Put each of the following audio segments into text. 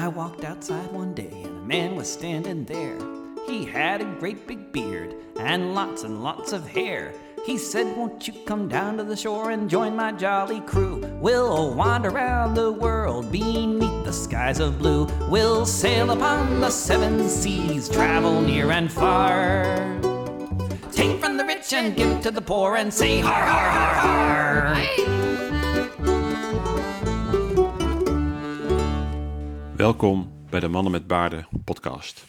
I walked outside one day and a man was standing there. He had a great big beard and lots and lots of hair. He said, Won't you come down to the shore and join my jolly crew? We'll wander around the world beneath the skies of blue. We'll sail upon the seven seas, travel near and far. Take from the rich and give to the poor and say har har har har. Welkom bij de Mannen met Baarden podcast.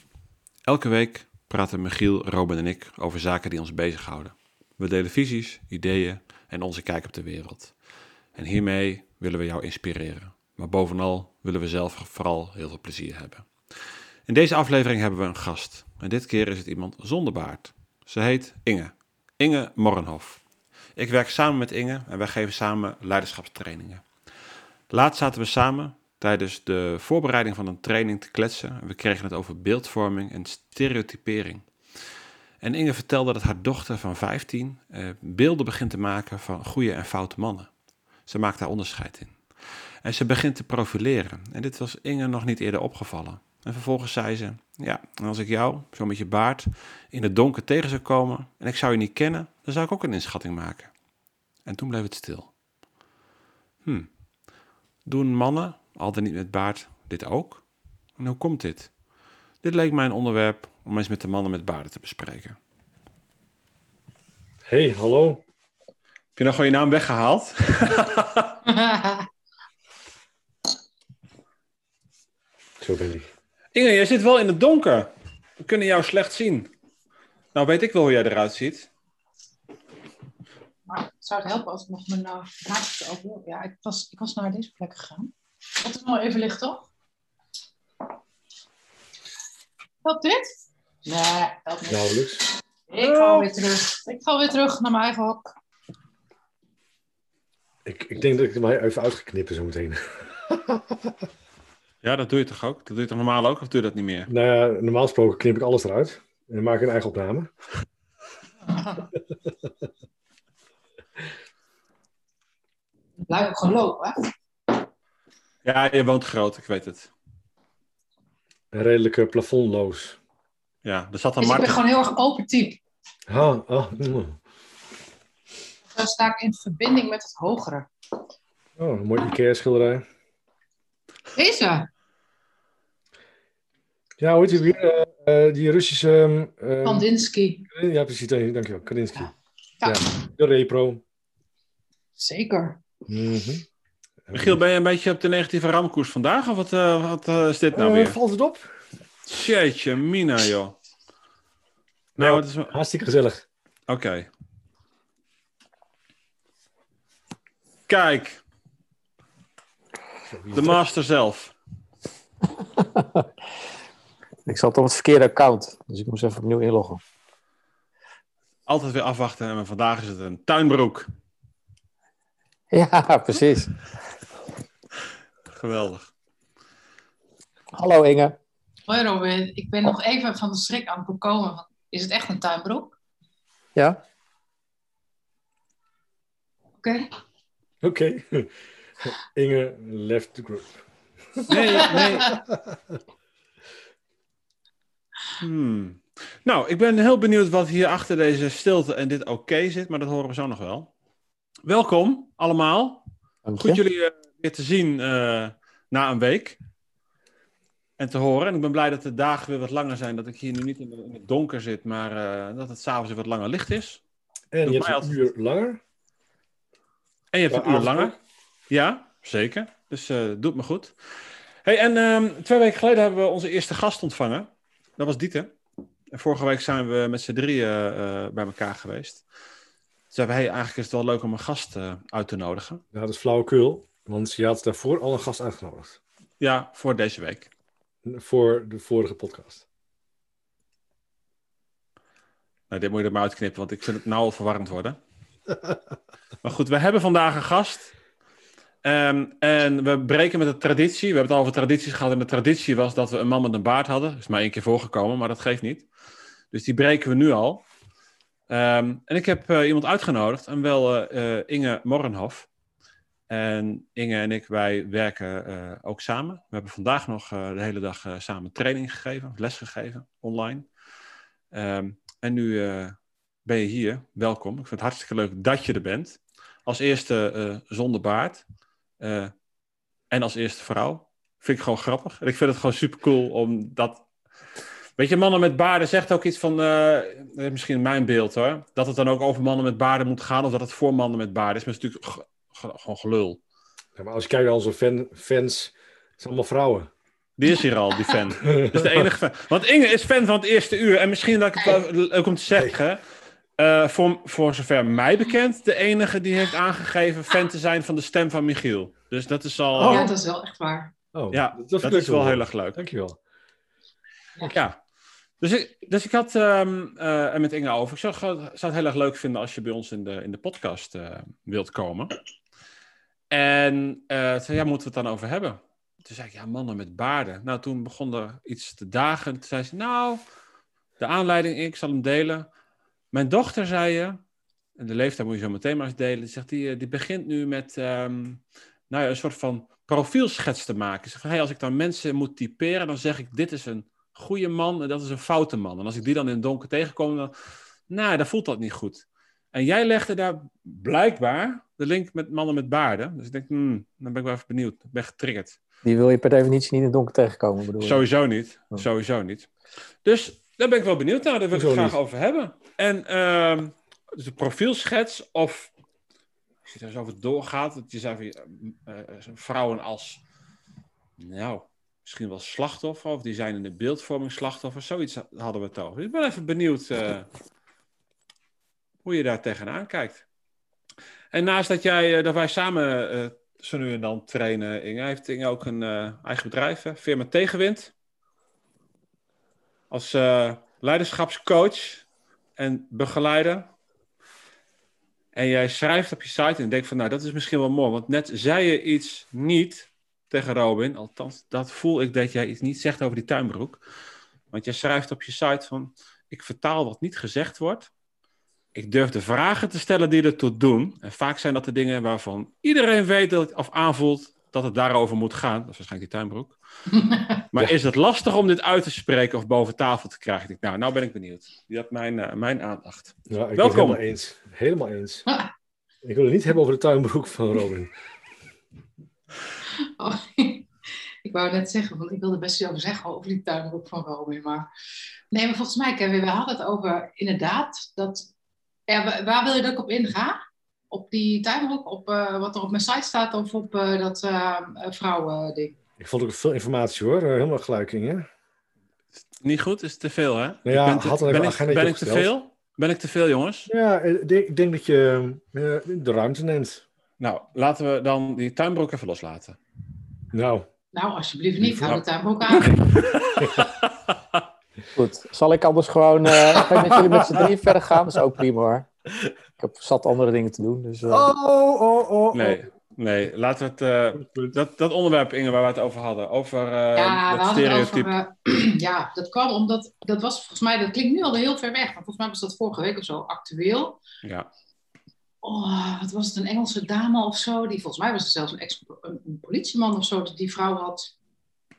Elke week praten Michiel, Robin en ik over zaken die ons bezighouden. We delen visies, ideeën en onze kijk op de wereld. En hiermee willen we jou inspireren. Maar bovenal willen we zelf vooral heel veel plezier hebben. In deze aflevering hebben we een gast. En dit keer is het iemand zonder baard. Ze heet Inge. Inge Morrenhof. Ik werk samen met Inge en wij geven samen leiderschapstrainingen. Laatst zaten we samen tijdens de voorbereiding van een training te kletsen. En we kregen het over beeldvorming en stereotypering. En Inge vertelde dat haar dochter van 15 eh, beelden begint te maken van goede en foute mannen. Ze maakt daar onderscheid in. En ze begint te profileren. En dit was Inge nog niet eerder opgevallen. En vervolgens zei ze: Ja, en als ik jou, zo met je baard, in het donker tegen zou komen en ik zou je niet kennen, dan zou ik ook een inschatting maken. En toen bleef het stil. Hm, doen mannen, al dan niet met baard, dit ook? En hoe komt dit? Dit leek mij een onderwerp om eens met de mannen met baarden te bespreken. Hey, hallo. Heb je nog gewoon je naam weggehaald? Zo ben ik. Inge, jij zit wel in het donker. We kunnen jou slecht zien. Nou weet ik wel hoe jij eruit ziet. Maar zou het helpen als ik nog mijn uh, naast Ja, ik was, ik was naar deze plek gegaan. Wat is nou even licht, toch? Helpt dit? Nee, helpt niet. Nauwelijks. Ik ga weer terug. Ik ga weer terug naar mijn eigen hok. Ik, ik denk dat ik er maar even uit ga knippen zo meteen. Ja, dat doe je toch ook? Dat doe je toch normaal ook? Of doe je dat niet meer? nou ja, normaal gesproken knip ik alles eruit. En dan maak ik een eigen opname. Blijf ook gewoon lopen, hè? Ja, je woont groot, ik weet het. Een redelijke plafondloos. Ja, er zat een Dus ik ben gewoon heel erg open type. Mm. Dan sta ik in verbinding met het hogere. Oh, een mooi Ikea-schilderij. Deze, Ja, hoe heet die weer? Eh, eh, die Russische... ehm, ehm, Kandinsky. ja, precies. dank- Dankjewel. Kandinsky. Ja. Ja. Ja. de repro. Zeker. Mhm. Michiel, ben je een beetje op de negatieve ramkoers vandaag? Of wat, eh, wat eh, is dit nou Eh, weer? Valt het op? Jeetje, Mina, joh. Nou, Nou, wat is... Oké. Hartstikke gezellig. Kijk, de master zelf. Ik zat op het verkeerde account, dus ik moest even opnieuw inloggen. Altijd weer afwachten. En vandaag is het een tuinbroek. Ja, precies. Geweldig. Hallo Inge. Hoi Robin, ik ben nog even van de schrik aan het bekomen. Is het echt een tuinbroek? Ja? Oké. Oké. Inge left the group. Nee, nee. Hmm. Nou, ik ben heel benieuwd wat hier achter deze stilte en dit oké zit, maar dat horen we zo nog wel. Welkom allemaal. Goed jullie eh, weer te zien eh, na een week. En te horen. En ik ben blij dat de dagen weer wat langer zijn. Dat ik hier nu niet in, de- in het donker zit, maar eh, dat het s'avonds weer wat langer licht is. En je hebt een uur langer. En je hebt een uur avond langer. Ja, zeker. Dus eh doet me goed. Hey, en ehm, twee weken geleden hebben we onze eerste gast ontvangen. Dat was Dieter. En vorige week zijn we met z'n drieën bij elkaar geweest. Toen zeiden we, hey, eigenlijk is het wel leuk om een gast uit te nodigen. Ja, dat is flauwekul. Want je had daarvoor al een gast uitgenodigd. Ja, voor deze week. Voor de vorige podcast. Nou, dit moet je er maar uitknippen, want ik vind het nou al verwarrend worden. maar goed, we hebben vandaag een gast. Ehm, en we breken met de traditie. We hebben het al over tradities gehad. En de traditie was dat we een man met een baard hadden. Dat is maar één keer voorgekomen, maar dat geeft niet. Dus die breken we nu al. Ehm, en ik heb eh, iemand uitgenodigd, en wel eh, eh, Inge Morrenhof. En Inge en ik, wij werken eh, ook samen. We hebben vandaag nog eh, de hele dag eh, samen training gegeven, les gegeven, online. Ehm, en nu ben je hier. Welkom. Ik vind het hartstikke leuk dat je er bent. Als eerste zonder baard. en als eerste vrouw. Vind ik gewoon grappig. En ik vind het gewoon super cool om dat. Weet je, mannen met baarden zegt ook iets van. eh, misschien mijn beeld hoor. Dat het dan ook over mannen met baarden moet gaan. Of dat het voor mannen met baarden is. Maar het is natuurlijk gewoon gelul. Ja, maar als je kijkt naar onze fan, fans, het zijn allemaal vrouwen. Die is hier al, die fan. Dat is de enige fan. Want Inge is fan van het eerste uur. En misschien dat ik het wel leuk om te zeggen. eh, voor, voor zover mij bekend, de enige die heeft aangegeven fan te zijn van de stem van Michiel. Dus dat is al. Oh. Ja, dat is wel echt waar. Oh, ja, vind dat ik is wel heel erg leuk. Dankjewel. Ja. Dus ik, dus ik had ehm, eh, er met Inge over. Ik zou het heel erg leuk vinden als je bij ons in de, in de podcast eh, wilt komen. En toen zei, ja, moeten we het dan over hebben? Toen zei ik, ja, mannen met baarden. Nou, toen begon er iets te dagen. Toen zei ze, nou, de aanleiding, ik zal hem delen. Mijn dochter zei je, en de leeftijd moet je zo meteen maar eens delen. Zegt, die, eh, die begint nu met ehm, nou ja, een soort van profielschets te maken. Ze zegt, hey, als ik dan mensen moet typeren, dan zeg ik, dit is een goede man en dat is een foute man. En als ik die dan in het donker tegenkom, dan, nou, dan voelt dat niet goed. En jij legde daar blijkbaar de link met mannen met baarden. Dus ik denk, hmm, dan ben ik wel even benieuwd. Ik ben getriggerd. Die wil je per definitie niet in het donker tegenkomen, bedoel je? Sowieso niet. Oh. Sowieso niet. Dus daar ben ik wel benieuwd naar. Daar wil ik het graag over hebben. En ehm dus een profielschets of als je daar eens over doorgaat, dat je zei van, eh, eh, vrouwen als, nou, misschien wel slachtoffer, of die zijn in de beeldvorming slachtoffer, zoiets hadden we het over. Dus ik ben even benieuwd eh, hoe je daar tegenaan kijkt. En naast dat, jij, eh, dat wij samen eh, zo nu en dan trainen, Inge, heeft Inge ook een eh, eigen bedrijf? Firma Tegenwind. Als leiderschapscoach en begeleider. En jij schrijft op je site en denkt van, nou, dat is misschien wel mooi. Want net zei je iets niet tegen Robin. Althans, dat voel ik dat jij iets niet zegt over die tuinbroek. Want jij schrijft op je site van, ik vertaal wat niet gezegd wordt. Ik durf de vragen te stellen die ertoe doen. En vaak zijn dat de dingen waarvan iedereen weet dat, of aanvoelt dat het daarover moet gaan. Dat is waarschijnlijk die tuinbroek. Maar is het lastig om dit uit te spreken of boven tafel te krijgen? Ik denk, nou, nou ben ik benieuwd. Die had mijn, eh, mijn aandacht. Ja, ik Welkom. ben het helemaal eens. Helemaal eens. Ik wil het niet hebben over de tuinbroek van Robin. Oh, ik wou net zeggen, want ik wilde best iets over zeggen over die tuinbroek van Robin. Maar nee, maar volgens mij, Kevin, we hadden het over inderdaad dat. Ja, wa- waar wil je dat ik op inga? Op die tuinbroek, op eh, wat er op mijn site staat of op eh, dat eh vrouwen-ding? Ik vond ook veel informatie hoor. Helemaal gelijk in, hè? Niet goed, is te veel, hè? Nou ja, Ik ben te, ik, ben ik te veel? Ben ik te veel, jongens? Ja, ik denk- dat je de ruimte neemt. Nou, laten we dan die tuinbroek even loslaten. Nou, Nou, alsjeblieft niet. Hou de Nou. tuinbroek aan. Goed, zal ik anders gewoon eh, even met jullie met z'n drieën verder gaan? Dat is ook prima hoor. Ik heb zat andere dingen te doen. Dus, eh, oh, oh, oh. Nee, nee, laten we het... eh, dat, dat onderwerp, Inge, waar we het over hadden. Over eh Ja, het stereotype. over. ja, dat kwam omdat. Dat was volgens mij. Dat klinkt nu al heel ver weg. Maar volgens mij was dat vorige week of zo actueel. Ja. Oh, wat was het? Een Engelse dame of zo? Die volgens mij was het zelfs een, ex, een, een politieman of zo. Dat die vrouw had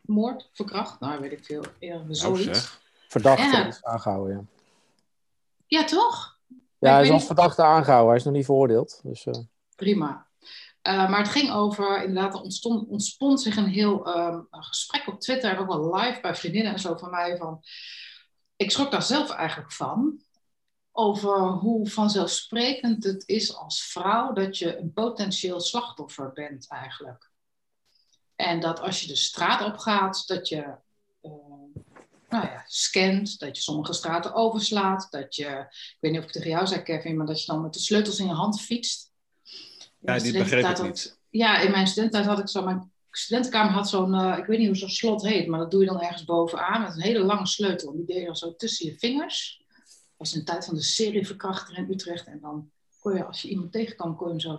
vermoord, verkracht. Nou, weet ik veel. Ja, zoiets. Verdachte Ja. is aangehouden, ja. Ja, toch? Ja, hij is als verdachte aangehouden. Hij is nog niet veroordeeld. Dus, eh, Prima. Eh, maar het ging over, inderdaad, er ontstond, ontspond zich een heel ehm, een gesprek op Twitter en ook wel live bij vriendinnen en zo van mij. Van, ik schrok daar zelf eigenlijk van. Over hoe vanzelfsprekend het is als vrouw dat je een potentieel slachtoffer bent eigenlijk. En dat als je de straat op gaat, dat je eh, nou ja, scant, dat je sommige straten overslaat, dat je, ik weet niet of ik tegen jou zei Kevin, maar dat je dan met de sleutels in je hand fietst. Ja, mijn die begreep ik studententijd niet. had- Ja, in mijn studententijd had ik zo, mijn studentenkamer had zo'n, eh, ik weet niet hoe zo'n slot heet, maar dat doe je dan ergens bovenaan met een hele lange sleutel. En die deed je dan zo tussen je vingers. Dat was in de tijd van de serieverkrachter in Utrecht. En dan kon je, als je iemand tegenkwam, kon je hem zo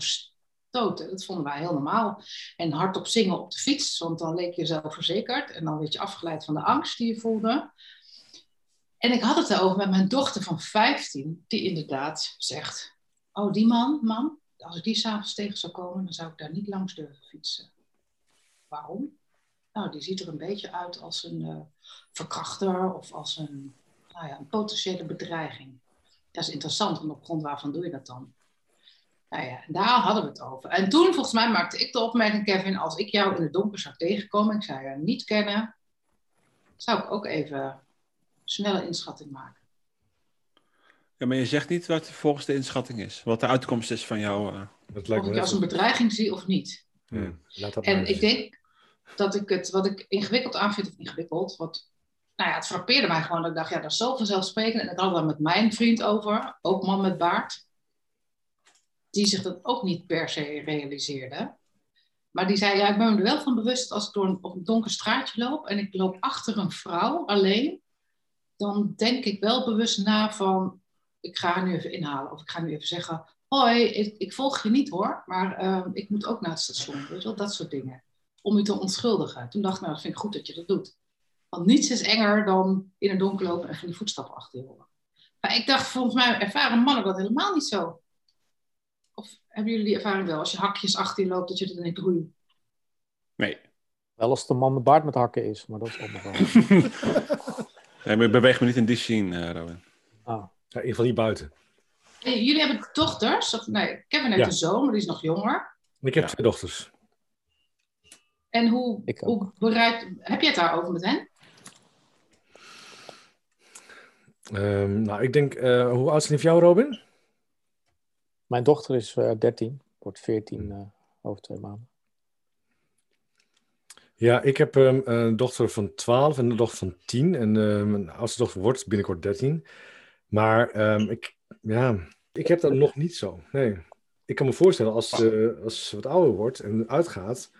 stoten. Dat vonden wij heel normaal. En hardop zingen op de fiets, want dan leek je zelfverzekerd. En dan werd je afgeleid van de angst die je voelde. En ik had het erover met mijn dochter van 15, die inderdaad zegt: Oh, die man, mam, als ik die s'avonds tegen zou komen, dan zou ik daar niet langs durven fietsen. Waarom? Nou, die ziet er een beetje uit als een eh, verkrachter of als een, nou ja, een potentiële bedreiging. Dat is interessant, want op grond waarvan doe je dat dan? Nou ja, daar hadden we het over. En toen, volgens mij, maakte ik de opmerking, Kevin, als ik jou in het donker zou tegenkomen, ik zou jou niet kennen, zou ik ook even snelle inschatting maken. Ja, maar je zegt niet wat volgens de inschatting is. Wat de uitkomst is van jouw... Uh... Dat Of lijkt me ik als een bedreiging zie of niet. Ja, laat dat En ik denk dat ik het, wat ik ingewikkeld aanvind, of ingewikkeld, wat, nou ja, het frappeerde mij gewoon dat ik dacht, ja, dat is zo vanzelfsprekend. En ik had het daar met mijn vriend over, ook man met baard, die zich dat ook niet per se realiseerde. Maar die zei, ja, ik ben me er wel van bewust als ik door een, op een donker straatje loop en ik loop achter een vrouw alleen, dan denk ik wel bewust na van, ik ga haar nu even inhalen. Of ik ga nu even zeggen, hoi, ik, ik volg je niet hoor, maar ehm, ik moet ook naar het station. Je wel, dat soort dingen. Om je te onschuldigen. Toen dacht ik, nou, dat vind ik goed dat je dat doet. Want niets is enger dan in het donker lopen en van die voetstappen achter je horen. Maar ik dacht, volgens mij ervaren mannen dat helemaal niet zo. Of hebben jullie die ervaring wel? Als je hakjes achter je loopt, dat je dan denkt, oei. Nee. Wel als de man met baard met hakken is, maar dat is allemaal nee, maar beweeg me niet in die scene, eh Robin. Ah. Ja, in ieder geval niet buiten. Hey, jullie hebben dochters? Of, nee, Kevin heeft Ja. een zoon, maar die is nog jonger. Ik heb Ja. twee dochters. En hoe, Ik hoe bereid, heb je het daarover met hen? Ehm, nou, ik denk, eh, hoe oud zijn die van jou, Robin? Mijn dochter is eh 13, wordt 14 eh, over twee maanden. Ja, ik heb ehm, een dochter van 12 en een dochter van 10. En eh, mijn oudste dochter wordt binnenkort 13. Maar ehm, ik, ja, ik heb dat nog niet zo. Nee. Ik kan me voorstellen als, ze als ze wat ouder wordt en uitgaat.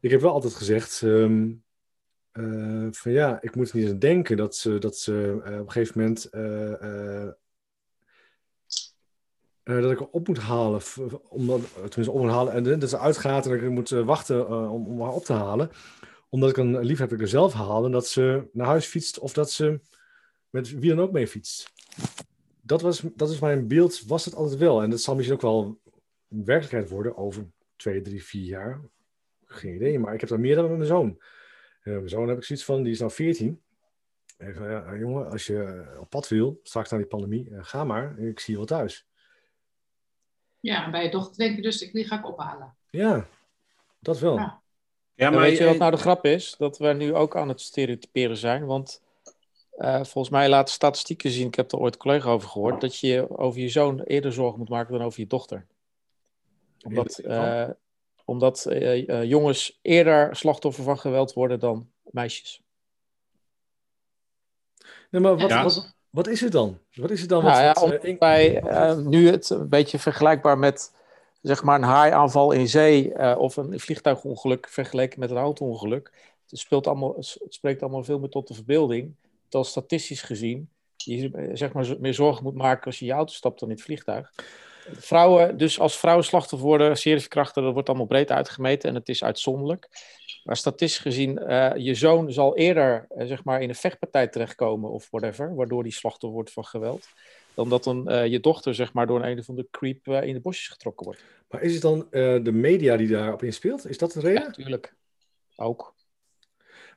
Ik heb wel altijd gezegd eh, van ja, ik moet niet aan denken dat ze, dat ze op een gegeven moment eh, dat ik op moet halen, omdat, tenminste op moet halen en dat ze uitgaat en dat ik moet eh, wachten eh, om, om haar op te halen. Omdat ik dat ik er zelf haal en dat ze naar huis fietst of dat ze met wie dan ook mee fietst. Dat, was, dat is mijn beeld, was het altijd wel. En dat zal misschien ook wel een werkelijkheid worden over twee, drie, vier jaar. Geen idee, maar ik heb daar meer dan met mijn zoon. Mijn zoon heb ik zoiets van, die is nou 14. En ik zei, ja, jongen, als je op pad wil, straks na die pandemie, ga maar. Ik zie je wel thuis. Ja, en bij je dochter denk je dus, ik- die ga ik ophalen. Ja, dat wel. Ja. Ja, En weet je wat nou de grap is? Dat we nu ook aan het stereotyperen zijn. Want eh, volgens mij laten statistieken zien, ik heb er ooit een collega over gehoord, dat je over je zoon eerder zorgen moet maken dan over je dochter. Omdat, eh, omdat eh, eh, jongens eerder slachtoffer van geweld worden dan meisjes. Nee, maar wat, Ja. wat, wat is het dan? Wat is het dan? Nou wat, ja, wat, omdat eh, wij eh, nu het een beetje vergelijkbaar met zeg maar een haaiaanval in zee eh, of een vliegtuigongeluk vergeleken met een auto-ongeluk. Het, speelt allemaal, het spreekt allemaal veel meer tot de verbeelding. Terwijl statistisch gezien je zeg maar, meer zorgen moet maken als je je auto stapt dan in het vliegtuig. Vrouwen, dus als vrouwen slachtoffer worden, serieverkrachten, dat wordt allemaal breed uitgemeten en het is uitzonderlijk. Maar statistisch gezien, eh, je zoon zal eerder eh, zeg maar in een vechtpartij terechtkomen of whatever, waardoor die slachtoffer wordt van geweld, dan dat dan eh, je dochter zeg maar door een, een of andere creep in de bosjes getrokken wordt. Maar is het dan eh, de media die daarop inspeelt? Is dat de reden? Ja, natuurlijk. Ook.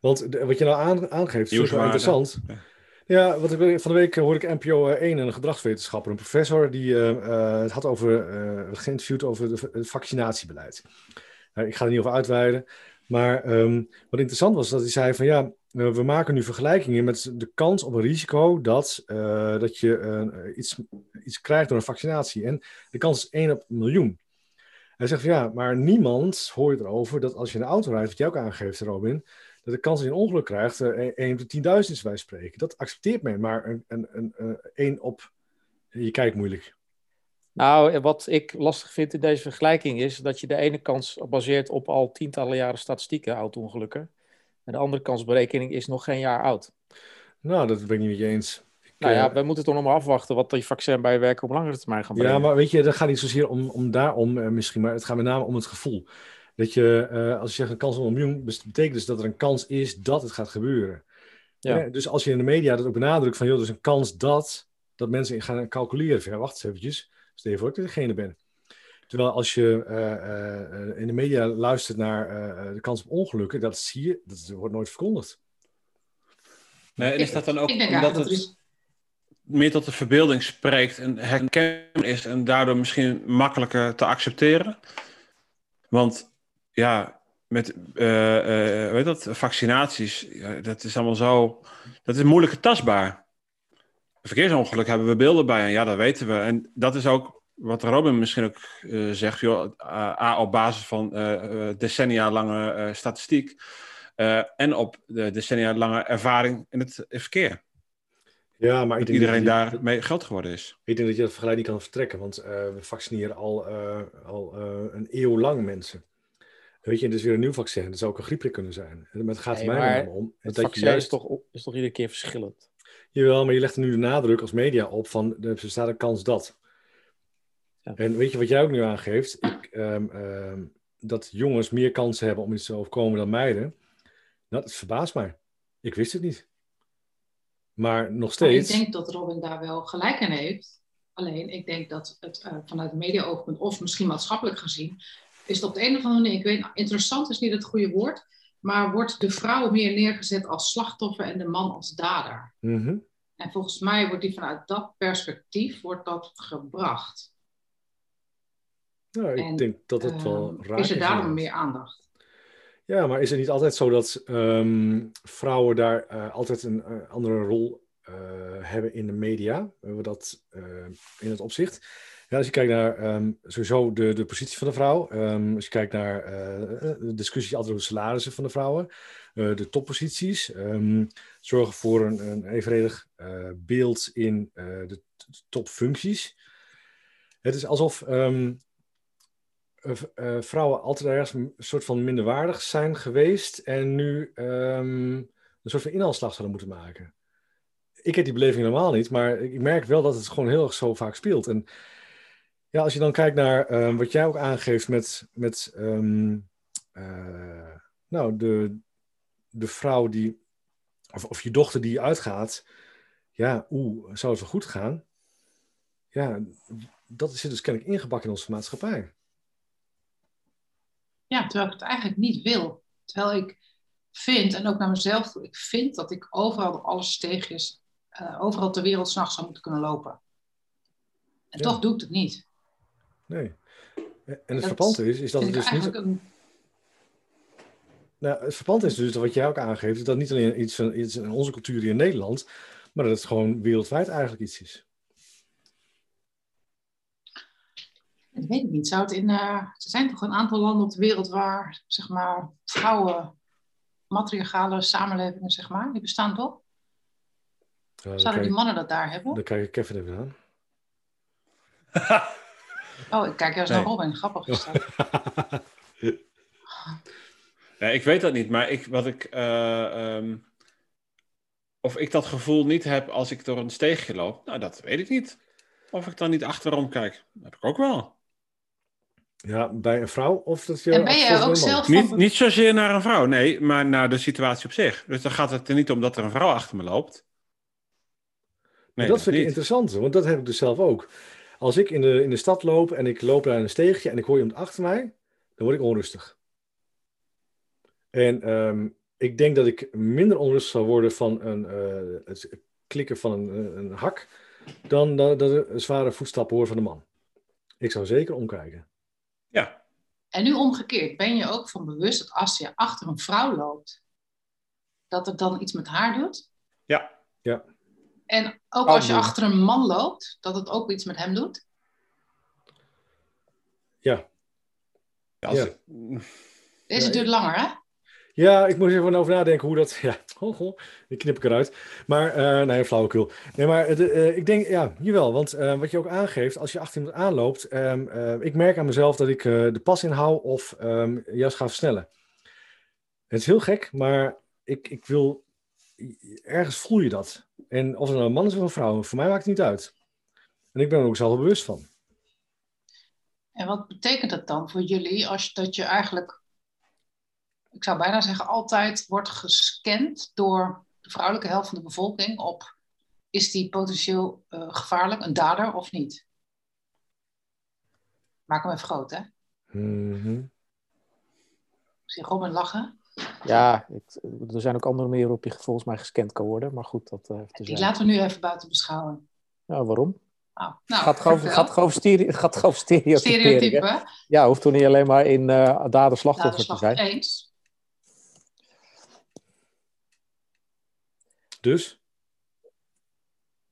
Want de- wat je nou aan, aangeeft, wel Nieuwswaarde. interessant. Ja, wat ik, van de week hoorde ik NPO 1 een gedragswetenschapper, een professor, die eh, eh, het had over, eh, geïnterviewd over het vaccinatiebeleid. Nou, ik ga er niet over uitweiden. Maar ehm, wat interessant was, dat hij zei van ja, eh, we maken nu vergelijkingen met de kans op een risico dat, eh, dat je eh, iets, iets krijgt door een vaccinatie. En de kans is 1 op een miljoen. Hij zegt van ja, maar niemand hoort erover dat als je een auto rijdt, wat jij ook aangeeft, Robin, dat de kans dat je een ongeluk krijgt eh, 1 op de 10.000 is wij spreken. Dat accepteert men, maar een, een, een, een, 1 op, je kijkt moeilijk. Nou, wat ik lastig vind in deze vergelijking is dat je de ene kans baseert op al tientallen jaren statistieken, auto-ongelukken. En de andere kansberekening is nog geen jaar oud. Nou, dat ben ik niet met je eens. Nou ja, eh, we moeten toch nog maar afwachten wat die vaccin bij werken op langere termijn gaan brengen. Ja, maar weet je, dat gaat niet zozeer om, om daarom eh, misschien, maar het gaat met name om het gevoel. Dat je, eh, als je zegt een kans op een miljoen, betekent dus dat er een kans is dat het gaat gebeuren. Ja. Ja, dus als je in de media dat ook benadrukt van, joh, er is een kans dat, dat mensen gaan calculeren. Van, ja, wacht eens eventjes, stel je voor dat ik degene ben. Terwijl als je eh, eh, in de media luistert naar eh, de kans op ongelukken, dat zie je, dat wordt nooit verkondigd. Nee, en is dat dan ook omdat het er is- meer tot de verbeelding spreekt en herkenbaar is en daardoor misschien makkelijker te accepteren? Want ja, met eh, eh, hoe heet dat, vaccinaties, ja, dat is allemaal zo, dat is moeilijker tastbaar. Een verkeersongeluk hebben we beelden bij en ja, dat weten we. En dat is ook wat Robin misschien ook eh, zegt, joh, A, op basis van eh, eh, decennia lange eh, statistiek eh, en op de decennia lange ervaring in het verkeer. Ja, maar ik Dat denk iedereen dat je- daarmee groot geworden is. Ik denk dat je dat vergelijking kan vertrekken, want eh, we vaccineren al, eh, al eh, een eeuw lang mensen. Weet je, en is weer een nieuw vaccin. Dat zou ook een griepprik kunnen zijn. En het gaat er Nee, mij maar om. Het dat je vaccin juist, is, toch, is toch iedere keer verschillend? Jawel, maar je legt er nu de nadruk als media op van er bestaat een kans dat. Ja. En weet je wat jij ook nu aangeeft? Ik, ehm, ehm, dat jongens meer kansen hebben om iets te overkomen dan meiden. Nou, dat verbaast mij. Ik wist het niet. Maar nog Maar steeds. ik denk dat Robin daar wel gelijk in heeft. Alleen, ik denk dat het eh, vanuit het media-oogpunt, of misschien maatschappelijk gezien, is het op de een of andere manier, ik weet, interessant is niet het goede woord, maar wordt de vrouw meer neergezet als slachtoffer en de man als dader. Mhm. En volgens mij wordt die vanuit dat perspectief wordt dat gebracht. Nou, ik En, denk dat het wel Ehm, raar is er daarom meer aandacht? Ja, maar is het niet altijd zo dat ehm, vrouwen daar eh, altijd een eh, andere rol eh, hebben in de media? Hebben we dat eh, in het opzicht? Als je kijkt naar ehm, sowieso de, de positie van de vrouw, ehm, als je kijkt naar eh, de discussie altijd over de salarissen van de vrouwen, eh, de topposities, ehm, zorgen voor een, een evenredig eh, beeld in eh, de topfuncties. Het is alsof eh, eh, vrouwen altijd ergens een soort van minderwaardig zijn geweest en nu een soort van inhaalslag zouden moeten maken. Ik heb die beleving helemaal niet, maar ik merk wel dat het gewoon heel erg zo vaak speelt. En ja, als je dan kijkt naar ehm, wat jij ook aangeeft met, met ehm, eh, nou, de, de vrouw die, of, of je dochter die uitgaat, ja, oeh, zou het wel goed gaan? Ja, dat zit dus kennelijk ingebakken in onze maatschappij. Ja, terwijl ik het eigenlijk niet wil. Terwijl ik vind, en ook naar mezelf ik vind dat ik overal door alle steegjes, eh, overal ter wereld s'nachts zou moeten kunnen lopen. En Ja. toch doe ik het niet. Nee. En het Dat verpante is, is dat het dus niet. een, Nou, het verpante is dus wat jij ook aangeeft, is dat niet alleen iets, van, iets in onze cultuur hier in Nederland, maar dat het gewoon wereldwijd eigenlijk iets is. ik weet het niet. Zou het in, eh, er zijn toch een aantal landen op de wereld waar, zeg maar, vrouwen, matriarchale samenlevingen, zeg maar, die bestaan toch? Ja, Zouden die mannen dat daar hebben? dan kijk ik Kevin even aan. Oh, ik kijk juist Nee. naar Robin. Grappig is dat. Ja, ik weet dat niet, maar ik, wat ik, eh, ehm, of ik dat gevoel niet heb als ik door een steegje loop, nou, dat weet ik niet. Of ik dan niet achterom kijk, dat heb ik ook wel. Ja, bij een vrouw of dat je. En ben je ook zelf Niet, van... niet zozeer naar een vrouw, nee, maar naar de situatie op zich. Dus dan gaat het er niet om dat er een vrouw achter me loopt. Nee, dat vind ik niet. interessant, want dat heb ik dus zelf ook. Als ik in de, in de stad loop en ik loop naar een steegje en ik hoor iemand achter mij, dan word ik onrustig. En ehm, ik denk dat ik minder onrustig zal worden van een, eh, het klikken van een, een hak, dan dat dat ik een zware voetstappen hoor van de man. Ik zou zeker omkijken. Ja, En nu omgekeerd, ben je ook van bewust dat als je achter een vrouw loopt, dat het dan iets met haar doet? ja. En ook Kan als je achter een man loopt, dat het ook iets met hem doet? Ja, Ja, als Ja. ik- Deze Ja, duurt langer, hè? Ja, ik moet er even over nadenken hoe dat. Ja, oh, oh, die knip ik eruit. Maar, eh nee, flauwekul. Nee, maar het, eh, ik denk, ja, jawel. Want eh, wat je ook aangeeft, als je achter iemand aanloopt. ehm, eh, ik merk aan mezelf dat ik eh, de pas inhoud of ehm, juist ga versnellen. Het is heel gek, maar ik, ik wil. Ergens voel je dat. En of het nou een man is of een vrouw, voor mij maakt het niet uit. En ik ben er ook zelf bewust van. En wat betekent dat dan voor jullie als dat je eigenlijk, ik zou bijna zeggen, altijd wordt gescand door de vrouwelijke helft van de bevolking op is die potentieel eh, gevaarlijk, een dader of niet? Maak hem even groot, hè? Mhm. Ik zie Robin lachen. Ja, ik- er zijn ook andere manieren waarop je volgens mij gescand kan worden. Maar goed, dat eh heeft te Die zijn. laten we nu even buiten beschouwen. Ja, waarom? Oh, nou, gaat gewoon gaat gewoon stereo, gaat gewoon stereotypering. hè? Stereotype. Ja, hoeft toch niet alleen maar in eh dader slachtoffer te zijn. eens. Dus?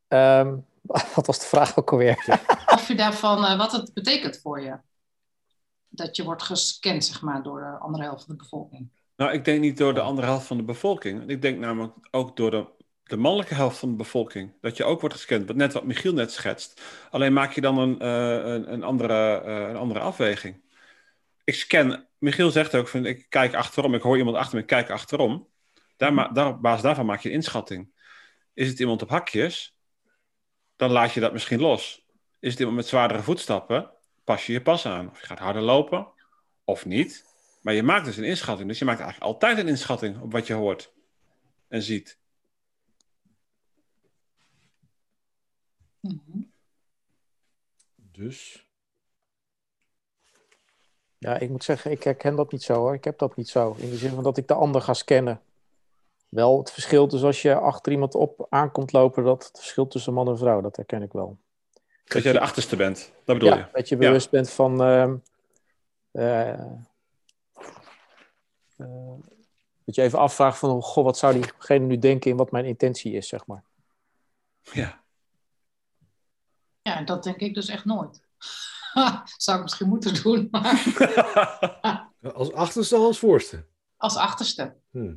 Ehm, wat was de vraag ook alweer? Of je daarvan, eh, wat het betekent voor je. Dat je wordt gescand, zeg maar, door de andere helft van de bevolking. Nou, ik denk niet door de andere helft van de bevolking. Ik denk namelijk ook door de, de mannelijke helft van de bevolking. Dat je ook wordt gescand. Wat Net wat Michiel net schetst. Alleen maak je dan een, eh, een, een, andere, eh, een andere afweging. Ik scan, Michiel zegt ook, van, ik kijk achterom. Ik hoor iemand achter me, ik kijk achterom. Daar, ma- daar, op basis daarvan maak je een inschatting. Is het iemand op hakjes? Dan laat je dat misschien los. Is het iemand met zwaardere voetstappen? Pas je je pas aan. Of je gaat harder lopen, of niet. Maar je maakt dus een inschatting. Dus je maakt eigenlijk altijd een inschatting op wat je hoort en ziet. Mhm. Dus? Ja, ik moet zeggen, ik herken dat niet zo hoor. Ik heb dat niet zo. In de zin van dat ik de ander ga scannen. Wel het verschil dus als je achter iemand op aankomt lopen, dat het verschil tussen man en vrouw, dat herken ik wel. Dat jij de achterste bent. Dat bedoel ja, je? dat je bewust bent van. ehm, eh, eh, dat je even afvraagt van, oh, goh, wat zou diegene nu denken in wat mijn intentie is, zeg maar. Ja. Ja, dat denk ik dus echt nooit. Zou ik misschien moeten doen, maar Als achterste of als voorste? als achterste. Hm.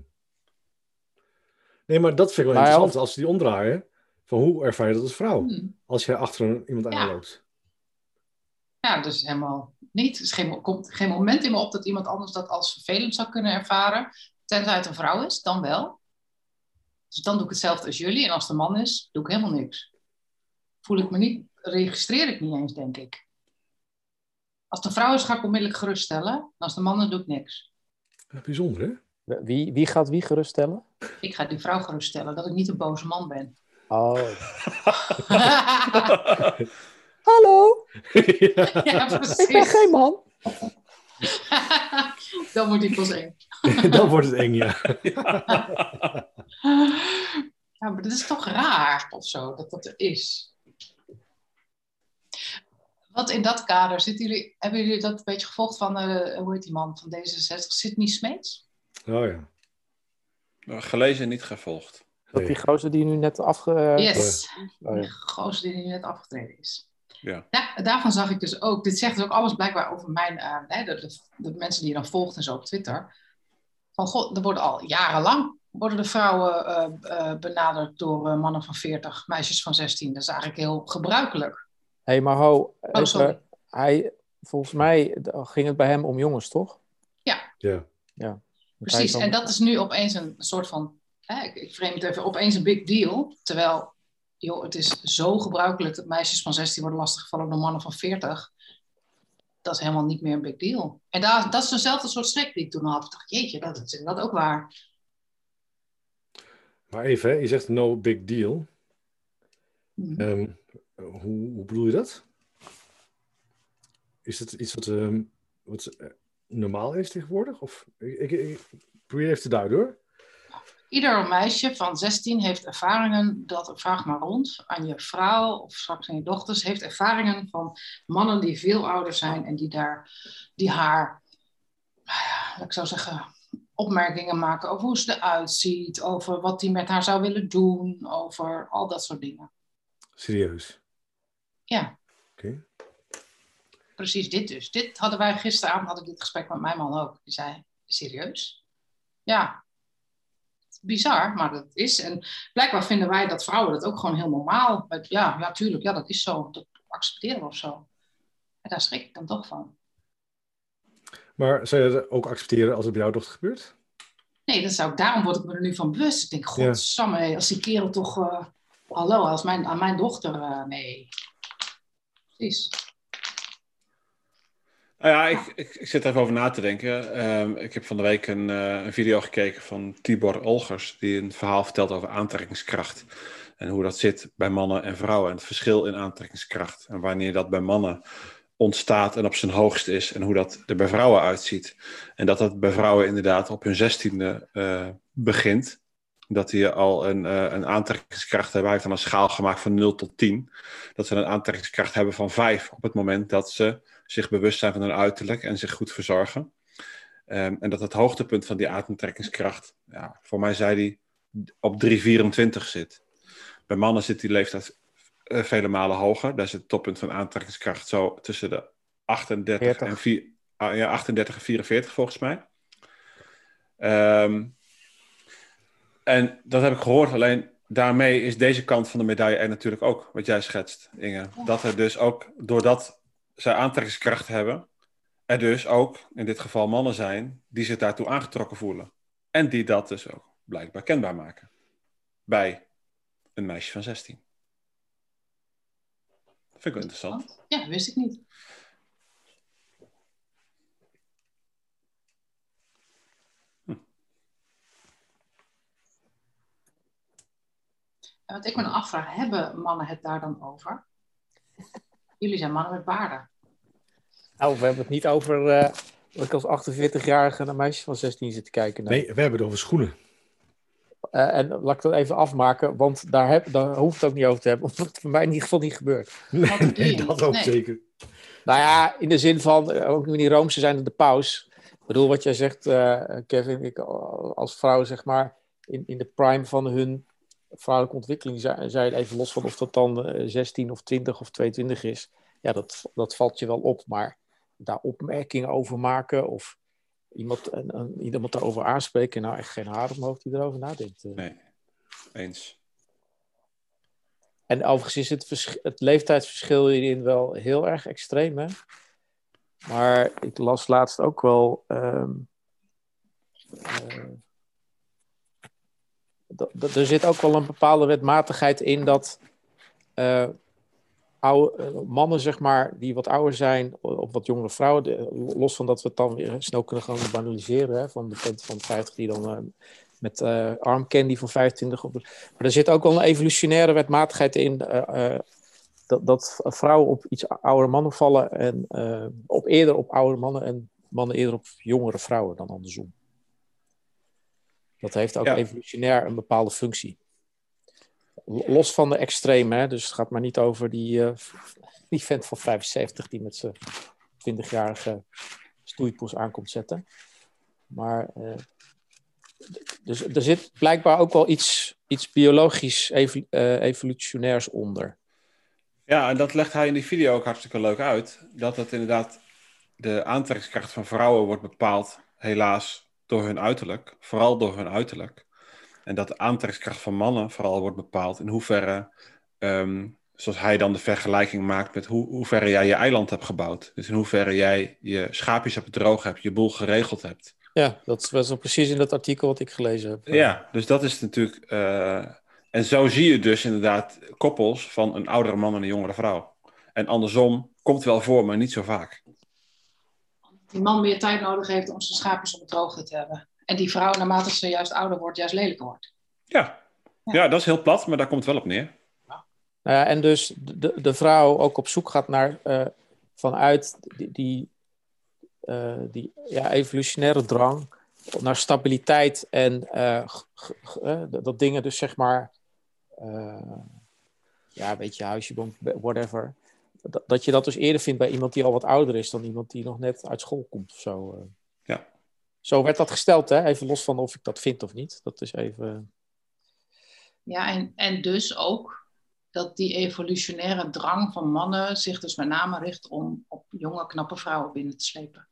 Nee, maar dat vind ik wel Maar ja, interessant. Als ze die omdraaien, van hoe ervaar je dat als vrouw? Hm. Als jij achter iemand Ja. aanloopt. Ja, dus helemaal niet. Er is geen, komt geen moment in me op dat iemand anders dat als vervelend zou kunnen ervaren. Tenzij het een vrouw is, dan wel. Dus dan doe ik hetzelfde als jullie. En als het een man is, doe ik helemaal niks. Voel ik me niet, registreer ik niet eens, denk ik. Als het een vrouw is, ga ik onmiddellijk geruststellen. En als het een man is, doe ik niks. Bijzonder, hè? Wie, wie gaat wie geruststellen? Ik ga die vrouw geruststellen dat ik niet een boze man ben. Oh. Hallo, ja, precies. ik ben geen man. Dan moet ik pas één. Dan wordt het eng, ja. Ja, maar dat is toch raar of zo, dat dat er is. Wat in dat kader, zitten jullie, hebben jullie dat een beetje gevolgd van, eh, hoe heet die man van D66, Sidney Smeets? Oh ja. Gelezen en niet gevolgd. Dat die gozer die nu net afge... Yes, Oh, die gozer die nu net afgetreden is. Ja. Ja, daarvan zag ik dus ook, dit zegt dus ook alles blijkbaar over mijn, eh, hè, de, de, de mensen die je dan volgt en zo op Twitter. Van god, er worden al jarenlang worden de vrouwen eh, eh, benaderd door mannen van 40, meisjes van 16. Dat is eigenlijk heel gebruikelijk. Hé, hey, maar ho, Oh, hij, volgens mij ging het bij hem om jongens, toch? Ja. Want hij Precies, dan- en dat is nu opeens een soort van, hè, ik, ik frame het even, opeens een big deal. Terwijl, joh, het is zo gebruikelijk dat meisjes van 16 worden lastiggevallen door mannen van 40. Dat is helemaal niet meer een big deal. En daar, dat is dezelfde soort schrik die ik toen had. Ik dacht, jeetje, dat is inderdaad ook waar. Maar even, hè, je zegt no big deal. Hm. Ehm, hoe, hoe bedoel je dat? Is het iets wat, ehm, wat eh, normaal is tegenwoordig? Of, ik, ik, ik probeer even te duiden hoor. Ieder meisje van 16 heeft ervaringen, dat vraag maar rond aan je vrouw of straks aan je dochters, heeft ervaringen van mannen die veel ouder zijn en die, daar, die haar, nou ik zo zeggen, opmerkingen maken over hoe ze eruit ziet, over wat hij met haar zou willen doen, over al dat soort dingen. Serieus. Ja, Oké. precies dit dus. Dit hadden wij gisteravond, had ik dit gesprek met mijn man ook. Die zei, serieus? Ja. Bizar, maar dat is. En blijkbaar vinden wij dat vrouwen dat ook gewoon heel normaal. Ja, ja, tuurlijk, ja, dat is zo. Dat accepteren we of zo. En daar schrik ik dan toch van. Maar zou je dat ook accepteren als het bij jouw dochter gebeurt? Nee, dat zou ik, daarom word ik me er nu van bewust. Ik denk, Ja. godsamme, hé, als die kerel toch... eh, hallo, als mijn, aan mijn dochter, eh, nee. Precies. Nou ja, ik, ik, ik zit even over na te denken. Ehm, ik heb van de week een, eh, een video gekeken van Tibor Olgers, die een verhaal vertelt over aantrekkingskracht. En hoe dat zit bij mannen en vrouwen. En het verschil in aantrekkingskracht. En wanneer dat bij mannen ontstaat en op zijn hoogst is en hoe dat er bij vrouwen uitziet. En dat dat bij vrouwen inderdaad op hun zestiende uh, begint. Dat die al een, uh, een aantrekkingskracht hebben. Hij heeft dan een schaal gemaakt van 0 tot 10. Dat ze een aantrekkingskracht hebben van 5 op het moment dat ze zich bewust zijn van hun uiterlijk en zich goed verzorgen. Um, en dat het hoogtepunt van die aantrekkingskracht, ja, voor mij zei hij, op 3,24 zit. Bij mannen zit die leeftijd uh, vele malen hoger. Daar is het toppunt van aantrekkingskracht zo tussen de 38 en, 4, uh, ja, 38 en 44 volgens mij. Um, en dat heb ik gehoord, alleen daarmee is deze kant van de medaille er natuurlijk ook, wat jij schetst, Inge. Dat er dus ook, doordat zij aantrekkingskracht hebben, er dus ook in dit geval mannen zijn die zich daartoe aangetrokken voelen. En die dat dus ook blijkbaar kenbaar maken. Bij een meisje van 16. Dat vind ik wel interessant. Ja, wist ik niet. Hm. En wat ik me dan afvraag, hebben mannen het daar dan over? Jullie zijn mannen met baarden. Nou, we hebben het niet over uh, dat ik als 48-jarige naar meisjes van 16 zit te kijken. Nee, we hebben het over schoenen. Uh, en laat ik dat even afmaken, want daar, heb, daar hoeft het ook niet over te hebben, omdat het voor mij in ieder geval niet gebeurt. Nee, nee dat ook nee. zeker. Nou ja, in de zin van, ook in die Roomse zijn de paus. Ik bedoel, wat jij zegt, uh, Kevin, ik, als vrouw zeg maar, in, in de prime van hun vrouwelijke ontwikkeling, zijn even los van of dat dan 16 of 20 of 22 is. Ja, dat, dat valt je wel op, maar daar opmerkingen over maken of iemand, een, een, iemand daarover aanspreken. Nou, echt geen haar omhoog die erover nadenkt. Nee, eens. En overigens is het, het leeftijdsverschil hierin wel heel erg extreem. Hè? Maar ik las laatst ook wel. Um, uh, er zit ook wel een bepaalde wetmatigheid in dat uh, oude, mannen, zeg maar, die wat ouder zijn, of wat jongere vrouwen, los van dat we het dan weer snel kunnen gaan banaliseren, hè, van de vent van 50 die dan uh, met uh, armcandy van 25 op. Maar er zit ook wel een evolutionaire wetmatigheid in. Dat, dat vrouwen op iets oudere mannen vallen en op eerder op oudere mannen en mannen eerder op jongere vrouwen dan andersom. Dat heeft ook ja. evolutionair een bepaalde functie. Los van de extreme, hè? dus het gaat maar niet over die, uh, die vent van 75 die met zijn 20-jarige stoeipoes aankomt zetten. Maar uh, dus er zit blijkbaar ook wel iets, iets biologisch uh, evolutionairs onder. Ja, en dat legt hij in die video ook hartstikke leuk uit. Dat het inderdaad de aantrekkingskracht van vrouwen wordt bepaald, helaas, door hun uiterlijk. Vooral door hun uiterlijk. En dat de aantrekkingskracht van mannen vooral wordt bepaald in hoeverre, um, zoals hij dan de vergelijking maakt met hoe, hoeverre jij je eiland hebt gebouwd. Dus in hoeverre jij je schaapjes hebt droog hebt, je boel geregeld hebt. Ja, dat was wel precies in dat artikel wat ik gelezen heb. Ja, dus dat is natuurlijk. Uh, en zo zie je dus inderdaad koppels van een oudere man en een jongere vrouw. En andersom komt wel voor, maar niet zo vaak. Die man meer tijd nodig heeft om zijn schaapjes op het droogte te hebben. En die vrouw, naarmate ze juist ouder wordt, juist lelijker wordt. Ja. ja. Ja. dat is heel plat, maar daar komt het wel op neer. Ja. Nou ja, en dus de, de vrouw ook op zoek gaat naar, uh, vanuit die, die, uh, die ja, evolutionaire drang naar stabiliteit en uh, dat dingen dus zeg maar, ja, weet je, huisje, whatever. Dat, dat je dat dus eerder vindt bij iemand die al wat ouder is dan iemand die nog net uit school komt of zo. Ja. Zo werd dat gesteld, hè? even los van of ik dat vind of niet. Dat is even. Ja, en, en dus ook dat die evolutionaire drang van mannen zich dus met name richt om op jonge, knappe vrouwen binnen te slepen.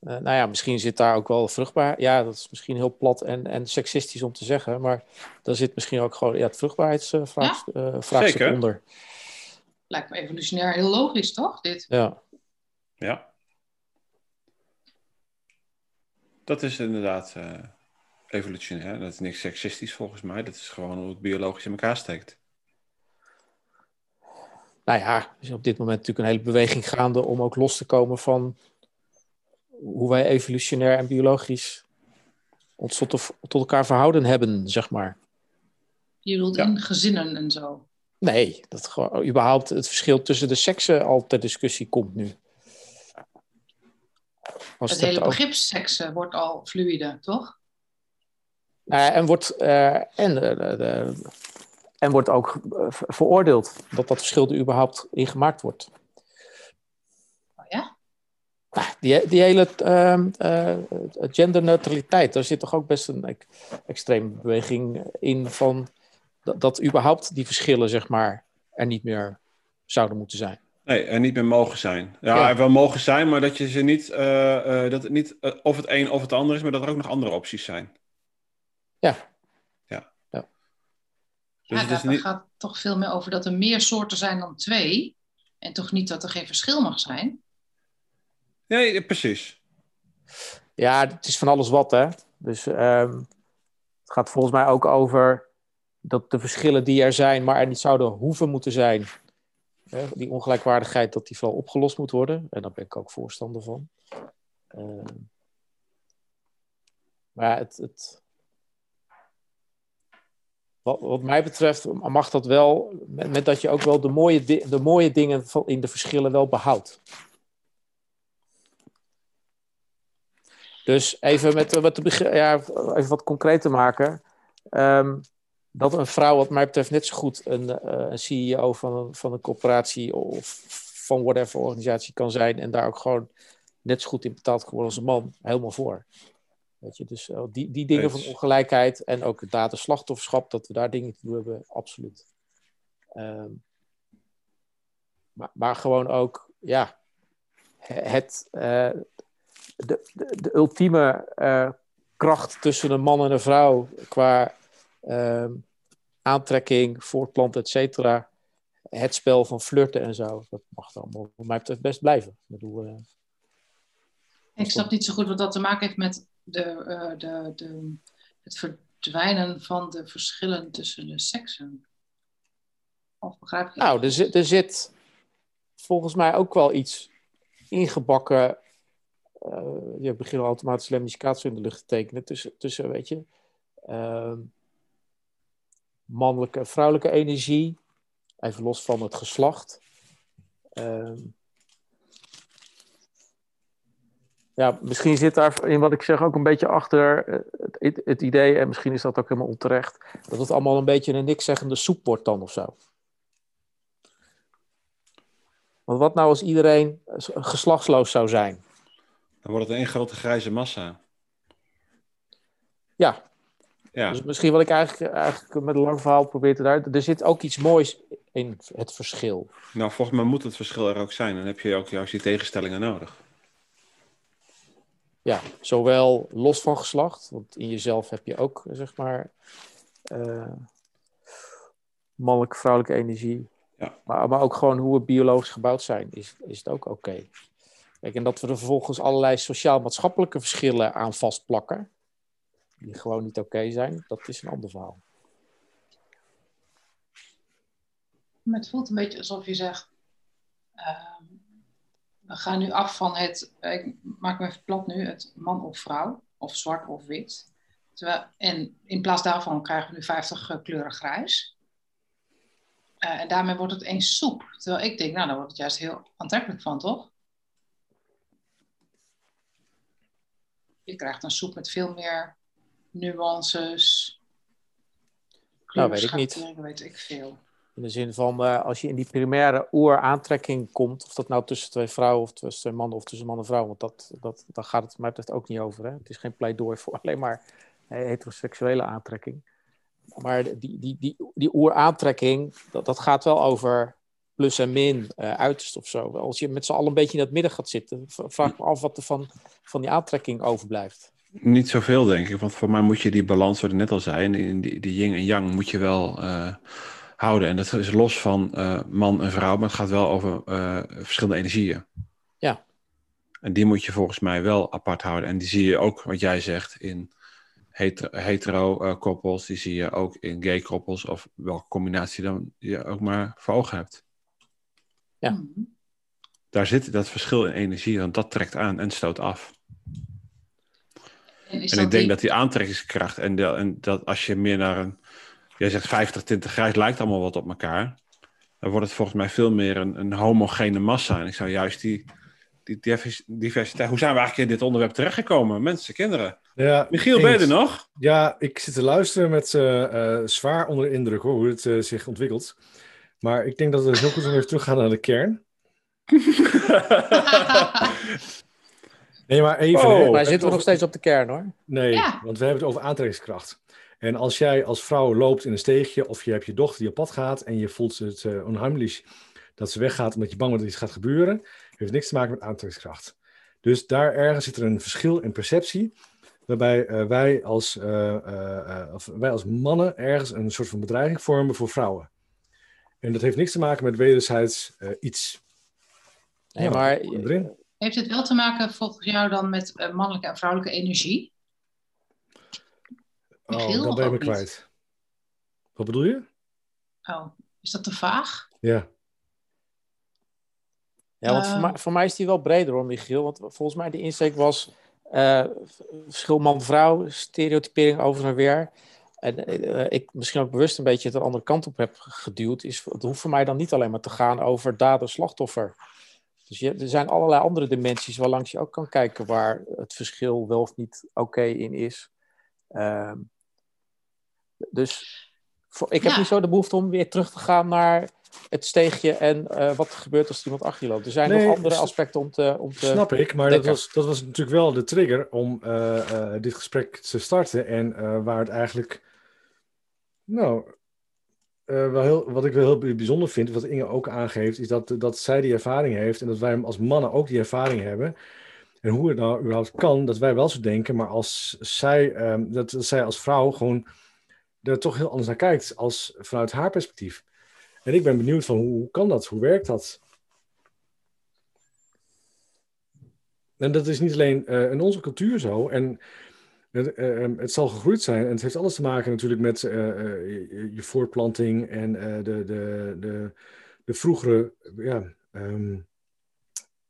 Uh, nou ja, misschien zit daar ook wel vruchtbaar. Ja, dat is misschien heel plat en, en seksistisch om te zeggen, maar daar zit misschien ook gewoon ja, het vruchtbaarheidsvraagstuk ja? uh, vraagstuk onder lijkt me evolutionair heel logisch, toch? Dit? Ja. Ja. Dat is inderdaad uh, evolutionair. Dat is niks seksistisch volgens mij. Dat is gewoon hoe het biologisch in elkaar steekt. Nou ja, er is op dit moment natuurlijk een hele beweging gaande om ook los te komen van hoe wij evolutionair en biologisch ons tot, tot elkaar verhouden hebben, zeg maar. Je bedoelt Ja. in gezinnen en zo. Nee, dat gewoon überhaupt het verschil tussen de seksen al ter discussie komt nu. Als Het het hele begrip seks eh, wordt al fluide, toch? Ja, en, wordt, eh, en, de- en wordt ook eh, ver- veroordeeld dat dat verschil er überhaupt in gemaakt wordt. Ja? Die, die hele ehm, eh, genderneutraliteit, daar zit toch ook best een ex- extreme beweging in van dat, dat überhaupt die verschillen zeg maar er niet meer zouden moeten zijn. Nee, en niet meer mogen zijn. Ja, Ja. er wel mogen zijn, maar dat je ze niet, eh, eh, dat het niet of het een of het ander is, maar dat er ook nog andere opties zijn. Ja. Ja. Ja. Dus ja, het is daar niet, gaat toch veel meer over dat er meer soorten zijn dan twee. En toch niet dat er geen verschil mag zijn. Nee, precies. Ja, het is van alles wat, hè. Dus ehm, het gaat volgens mij ook over dat de verschillen die er zijn, maar er niet zouden hoeven moeten zijn. Hè, die ongelijkwaardigheid, dat die vooral opgelost moet worden. En daar ben ik ook voorstander van. Ehm, maar het, het, wat, mij betreft mag dat wel, met, met dat je ook wel de mooie, de mooie dingen in de verschillen wel behoudt. Dus even met, met de begri- ja, even wat concreet te maken. Ehm, dat een vrouw, wat mij betreft, net zo goed een, eh, een CEO van een, van een corporatie of van whatever organisatie kan zijn. En daar ook gewoon net zo goed in betaald kan worden als een man. Helemaal voor. Weet je, dus eh, die, die dingen van ongelijkheid en ook het daderslachtofferschap, dat we daar dingen te doen hebben, absoluut. Ehm, maar, maar gewoon ook, ja, het, eh, de, de, de ultieme eh, kracht tussen een man en een vrouw qua ehm, aantrekking, voortplanten, et cetera. Het spel van flirten en zo, dat mag dan allemaal, wat mij betreft best blijven. Ik bedoel, eh, Ik snap niet zo goed wat dat te maken heeft met de, eh, de, de, het verdwijnen van de verschillen tussen de seksen. Of begrijp ik nou, er zit, er zit volgens mij ook wel iets ingebakken. Eh, je begint al automatisch lemnificatie in de lucht te tekenen tussen, tussen weet je, ehm, mannelijke en vrouwelijke energie, even los van het geslacht. Ehm, ja, misschien zit daar in wat ik zeg ook een beetje achter eh, het, het idee, en misschien is dat ook helemaal onterecht, dat het allemaal een beetje een nikszeggende soep wordt dan of zo. Want wat nou als iedereen geslachtsloos zou zijn? Dan wordt het één grote grijze massa. Ja, Ja, dus misschien wat ik eigenlijk, eigenlijk met een lang verhaal probeer te duiden. Er zit ook iets moois in het verschil. nou volgens mij moet het verschil er ook zijn. Dan heb je ook juist die tegenstellingen nodig. Ja, zowel los van geslacht, want in jezelf heb je ook, zeg maar, eh, mannelijke, vrouwelijke energie. Ja. Maar, maar ook gewoon hoe we biologisch gebouwd zijn, is, is het ook oké. En dat we er vervolgens allerlei sociaal-maatschappelijke verschillen aan vastplakken, die gewoon niet oké zijn, dat is een ander verhaal. Maar het voelt een beetje alsof je zegt, ehm, we gaan nu af van het, ik maak me even plat nu, het man of vrouw, of zwart of wit. Terwijl, en in plaats daarvan krijgen we nu 50 kleuren grijs. Eh, en daarmee wordt het één soep. Terwijl ik denk, nou, daar wordt het juist heel aantrekkelijk van, toch? Je krijgt een soep met veel meer nuances. Nou, weet ik niet. weet ik veel. In de zin van, eh, als je in die primaire oeraantrekking komt, of dat nou tussen twee vrouwen of tussen twee mannen of tussen man en vrouw, want dat, dat, daar gaat het mij betreft ook niet over. Hè? Het is geen pleidooi voor alleen maar heteroseksuele aantrekking. Maar die, die, die, die oeraantrekking, dat, dat gaat wel over plus en min, eh uiterst of zo. Als je met z'n allen een beetje in het midden gaat zitten, vraag me af wat er van, van die aantrekking overblijft. Niet zoveel, denk ik. Want voor mij moet je die balans, wat ik net al zei, die, die, die yin en yang, moet je wel eh, houden. En dat is los van eh, man en vrouw, maar het gaat wel over verschillende energieën. Ja. En die moet je volgens mij wel apart houden. En die zie je ook, wat jij zegt, in hetero, hetero eh, koppels. Die zie je ook in gay koppels. Of welke combinatie dan je ook maar voor ogen hebt. Ja. Mhm. Daar zit dat verschil in energie, want dat trekt aan en stoot af. En ik denk die- dat die aantrekkingskracht en, de, en dat als je meer naar een jij zegt 50, 20 grijs lijkt allemaal wat op elkaar. Dan wordt het volgens mij veel meer een, een homogene massa. En ik zou juist die, die divers- diversiteit... Hoe zijn we eigenlijk in dit onderwerp terechtgekomen? Mensen, kinderen. Ja, Michiel, ben je er nog? Ja, ik zit te luisteren met eh, eh, zwaar onder de indruk hoor, hoe het eh, zich ontwikkelt. Maar ik denk dat het heel goed is om even terug te gaan naar de kern. Nee, maar even. Oh. hè. Maar zitten we nog steeds op de kern hoor. Nee, Ja. want we hebben het over aantrekkingskracht. En als jij als vrouw loopt in een steegje of je hebt je dochter die op pad gaat en je voelt het uh, onheimlich dat ze weggaat omdat je bang bent dat iets gaat gebeuren, heeft niks te maken met aantrekkingskracht. Dus daar ergens zit er een verschil in perceptie, waarbij eh, wij, als, eh, eh, eh, of wij als mannen ergens een soort van bedreiging vormen voor vrouwen. En dat heeft niks te maken met wederzijds eh, iets. Nee, Ja, maar erin. Heeft het wel te maken volgens jou dan met eh, mannelijke en vrouwelijke energie? Oh, dan ben je me kwijt. Wat bedoel je? Oh, is dat te vaag? Ja. Ja, want Eh. voor, mij, voor mij is die wel breder hoor, Michiel. Want volgens mij de insteek was eh, verschil man-vrouw, stereotypering over en weer. En eh, ik misschien ook bewust een beetje de andere kant op heb geduwd. Is, het hoeft voor mij dan niet alleen maar te gaan over dader-slachtoffer. Dus je, er zijn allerlei andere dimensies waarlangs je ook kan kijken waar het verschil wel of niet oké in is. Ehm, dus voor, ik heb Ja. niet zo de behoefte om weer terug te gaan naar het steegje en eh, wat er gebeurt als er iemand achter je loopt. Er zijn Nee, nog andere s- aspecten om te, om te Snap ik, maar dat was, dat was natuurlijk wel de trigger om eh, eh, dit gesprek te starten. En eh, waar het eigenlijk, nou, eh, wel heel, wat ik wel heel bijzonder vind, wat Inge ook aangeeft, is dat, dat zij die ervaring heeft en dat wij als mannen ook die ervaring hebben. En hoe het nou überhaupt kan, dat wij wel zo denken, maar als zij, ehm, dat, zij als vrouw gewoon er toch heel anders naar kijkt, als vanuit haar perspectief. En ik ben benieuwd van hoe, hoe kan dat, hoe werkt dat? En dat is niet alleen eh, in onze cultuur zo. En het, eh, eh, het zal gegroeid zijn. En het heeft alles te maken natuurlijk met eh, eh, je, je voortplanting en de, de, de, de vroegere ja, ehm,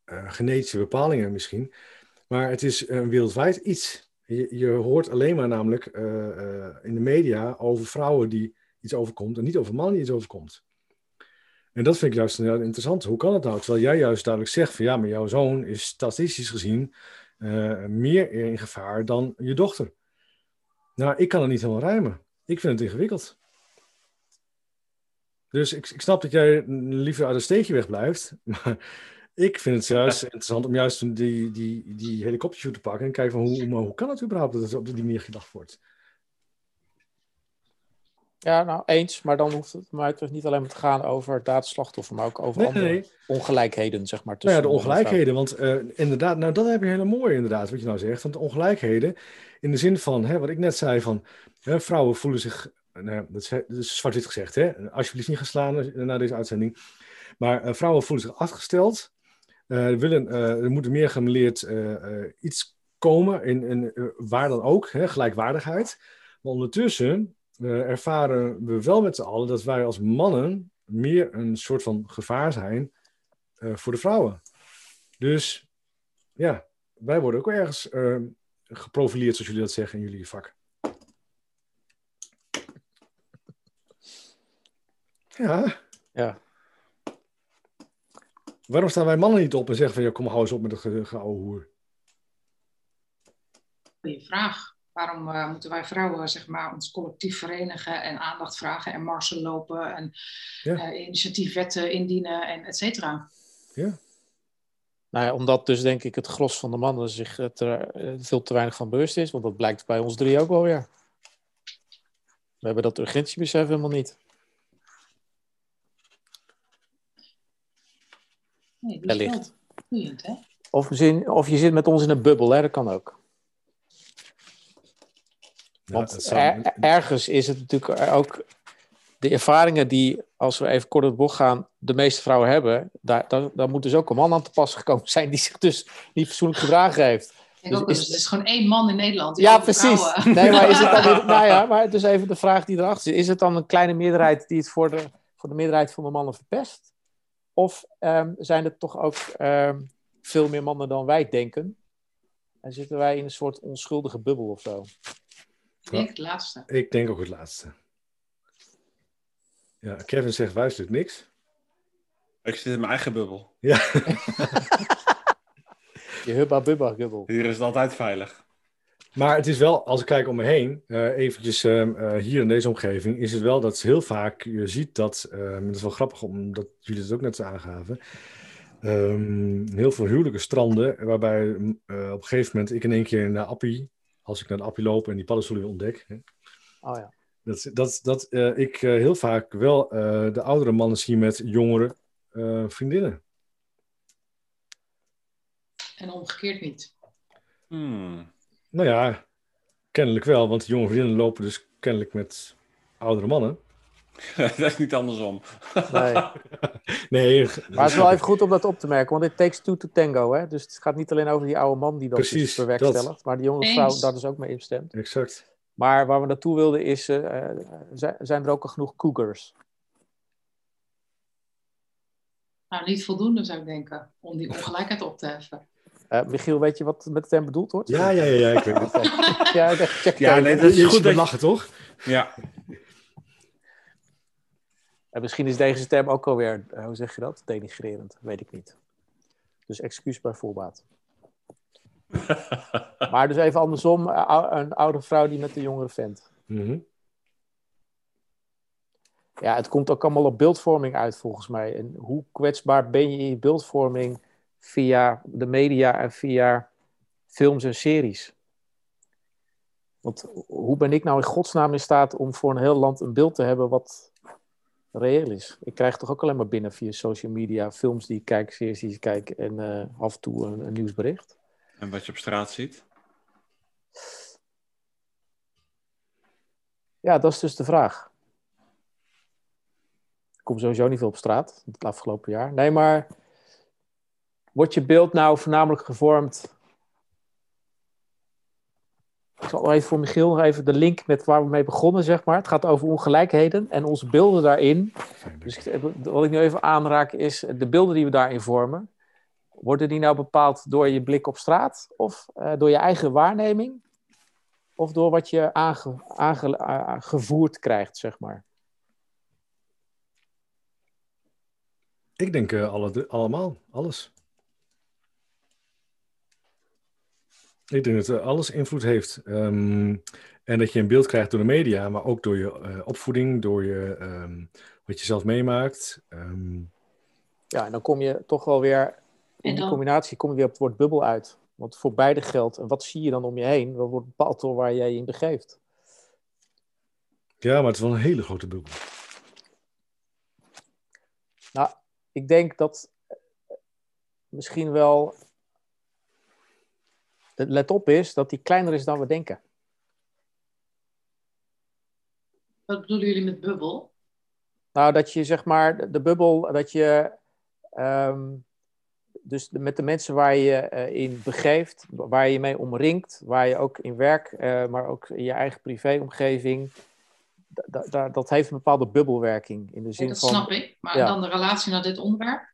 eh, genetische bepalingen misschien. Maar het is een wereldwijd iets. Je, je hoort alleen maar namelijk in de media over vrouwen die iets overkomt en niet over mannen die iets overkomt. En dat vind ik juist heel interessant. Hoe kan het nou? Terwijl jij juist duidelijk zegt van ja, maar jouw zoon is statistisch gezien eh, meer in gevaar dan je dochter. Nou, ik kan het niet helemaal rijmen. Ik vind het ingewikkeld. Dus ik, ik snap dat jij liever uit een steegje wegblijft. Maar ik vind het juist interessant om juist die, die, die helikoptershoot te pakken en kijken van hoe, hoe kan het überhaupt dat het op die manier gedacht wordt. Ja, nou eens, maar dan hoeft het mij toch niet alleen maar te gaan over daadslachtoffer, maar ook over Nee, andere nee, ongelijkheden, zeg maar. Nou ja, tussen de ongelijkheden. Want eh, inderdaad, nou dat heb je hele mooi inderdaad, wat je nou zegt. Want de ongelijkheden, in de zin van, hè, wat ik net zei, van hè, vrouwen voelen zich, nou, ja, dat is, dat is zwart-wit gezegd, hè, alsjeblieft niet gaan slaan eh, na deze uitzending. Maar eh, vrouwen voelen zich afgesteld, eh, willen, eh, er moet meer gemeleerd eh, eh, iets komen, in, in, eh, waar dan ook, hè, gelijkwaardigheid. Maar ondertussen eh, ervaren we wel met z'n allen dat wij als mannen meer een soort van gevaar zijn eh, voor de vrouwen. Dus ja, wij worden ook ergens eh, geprofileerd, zoals jullie dat zeggen in jullie vak. Ja, Ja. waarom staan wij mannen niet op en zeggen van ja, kom hou eens op met het ge- hoer? Goeie vraag. Waarom eh, moeten wij vrouwen zeg maar, ons collectief verenigen en aandacht vragen en marsen lopen en Ja. eh, initiatiefwetten indienen en et cetera? Nou ja, omdat dus denk ik het gros van de mannen zich er eh, veel te weinig van bewust is, want dat blijkt bij ons drie ook wel weer. We hebben dat urgentiebesef helemaal niet. Nee, Wellicht. boeiend, hè? Of, misschien- of je zit met ons in een bubbel, hè? dat kan ook. Want het zou- er- ergens is het natuurlijk ook de ervaringen die, als we even kort op de bocht gaan, de meeste vrouwen hebben, daar, daar, daar moet dus ook een man aan te pas gekomen zijn die zich dus niet fatsoenlijk gedragen heeft. Ik denk Dus ook is- het is gewoon één man in Nederland. Ja, precies. vrouwen- Nee, maar is het dan nou ja, maar dus even de vraag die erachter zit. Is het dan een kleine meerderheid die het voor de, voor de meerderheid van de mannen verpest? Of ehm, zijn het toch ook ehm, veel meer mannen dan wij denken? En zitten wij in een soort onschuldige bubbel of zo? Ik denk het laatste. Ik denk ook het laatste. Ja, Kevin zegt wijselijk niks. Ik zit in mijn eigen bubbel. Ja, Je hubba bubba gubbel. Hier is het altijd veilig. maar het is wel, als ik kijk om me heen, eh, eventjes ehm, eh, hier in deze omgeving, is het wel dat heel vaak je ziet dat, ehm, dat is wel grappig omdat jullie het ook net aangaven, ehm, heel veel huwelijken stranden, waarbij eh, op een gegeven moment ik in één keer naar Appie, als ik naar de Appie loop en die paddenstoelen weer ontdek, hè, Oh ja. dat, dat, dat eh, ik eh, heel vaak wel eh, de oudere mannen zie met jongere eh, vriendinnen. En omgekeerd niet. Hmm. Nou ja, kennelijk wel, want de jonge vriendinnen lopen dus kennelijk met oudere mannen. dat is niet andersom. Nee. Nee, Maar het is wel even goed om dat op te merken, want it takes two to tango. Hè? Dus het gaat niet alleen over die oude man die dat Precies, dus bewerkstelligt, maar die jonge Eens. vrouw daar dus ook mee instemt. exact. Maar waar we naartoe wilden is, eh, eh, zijn, er ook al genoeg cougars? Nou, niet voldoende zou ik denken, om die ongelijkheid op te heffen. Eh, Michiel, weet je wat met term bedoeld wordt? Ja, ja, ja, ja, ik weet het. ja, check Ja, nee, dat is Je goed dat je- lachen, toch? Ja. En misschien is deze term ook alweer, eh, hoe zeg je dat? Denigrerend, weet ik niet. Dus excuus bij voorbaat. maar dus even andersom, eh, een oude vrouw die met een jongere vent. Mhm. Ja, het komt ook allemaal op beeldvorming uit volgens mij. En hoe kwetsbaar ben je in je beeldvorming via de media en via films en series? Want hoe ben ik nou in godsnaam in staat om voor een heel land een beeld te hebben wat reëel is? Ik krijg toch ook alleen maar binnen via social media films die ik kijk, series die ik kijk en eh, af en toe een, een nieuwsbericht. En wat je op straat ziet. Ja, dat is dus de vraag. Ik kom sowieso niet veel op straat het afgelopen jaar. Nee, maar wordt je beeld nou voornamelijk gevormd? Ik zal even voor Michiel nog even de link met waar we mee begonnen, zeg maar. Het gaat over ongelijkheden en onze beelden daarin. Dus wat ik nu even aanraak is de beelden die we daarin vormen. Worden die nou bepaald door je blik op straat of eh, door je eigen waarneming? Of door wat je aange, aange- a- gevoerd krijgt, zeg maar. Ik denk eh, alle, allemaal, alles. Ik denk dat eh, alles invloed heeft. Ehm, en dat je een beeld krijgt door de media, maar ook door je eh, opvoeding, door je, ehm, wat je zelf meemaakt. Ehm, Ja, en dan kom je toch wel weer, in die combinatie kom je weer op het woord bubbel uit. Want voor beide geldt, en wat zie je dan om je heen? Dat wordt bepaald door waar jij je in begeeft. ja, maar het is wel een hele grote bubbel. Nou, ik denk dat eh, misschien wel let op is dat die kleiner is dan we denken. Wat bedoelen jullie met bubbel? Nou, dat je zeg maar de, bubbel, dat je ehm, dus met de mensen waar je eh, in begeeft, waar je je mee omringt, waar je ook in werk, eh, maar ook in je eigen privéomgeving, da- da- da- dat heeft een bepaalde bubbelwerking in de Ja, zin dat van. snap ik. Maar ja. dan de relatie naar dit onderwerp?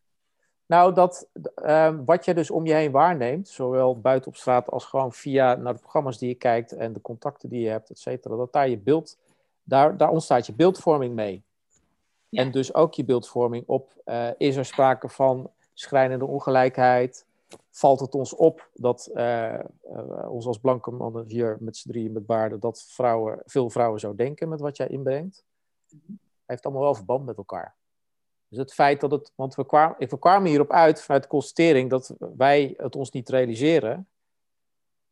Nou, dat ehm, wat je dus om je heen waarneemt, zowel buiten op straat als gewoon via naar de programma's die je kijkt en de contacten die je hebt, et cetera, dat daar je beeld, daar, daar ontstaat je beeldvorming mee. Ja. En dus ook je beeldvorming op, eh, is er sprake van schrijnende ongelijkheid? Valt het ons op dat eh, eh, ons als blanke mannen hier met z'n drieën met baarden, dat vrouwen, veel vrouwen zo denken met wat jij inbrengt? Heeft allemaal wel verband met elkaar. Dus het feit dat het, want we kwamen, hierop uit vanuit constatering dat wij het ons niet realiseren.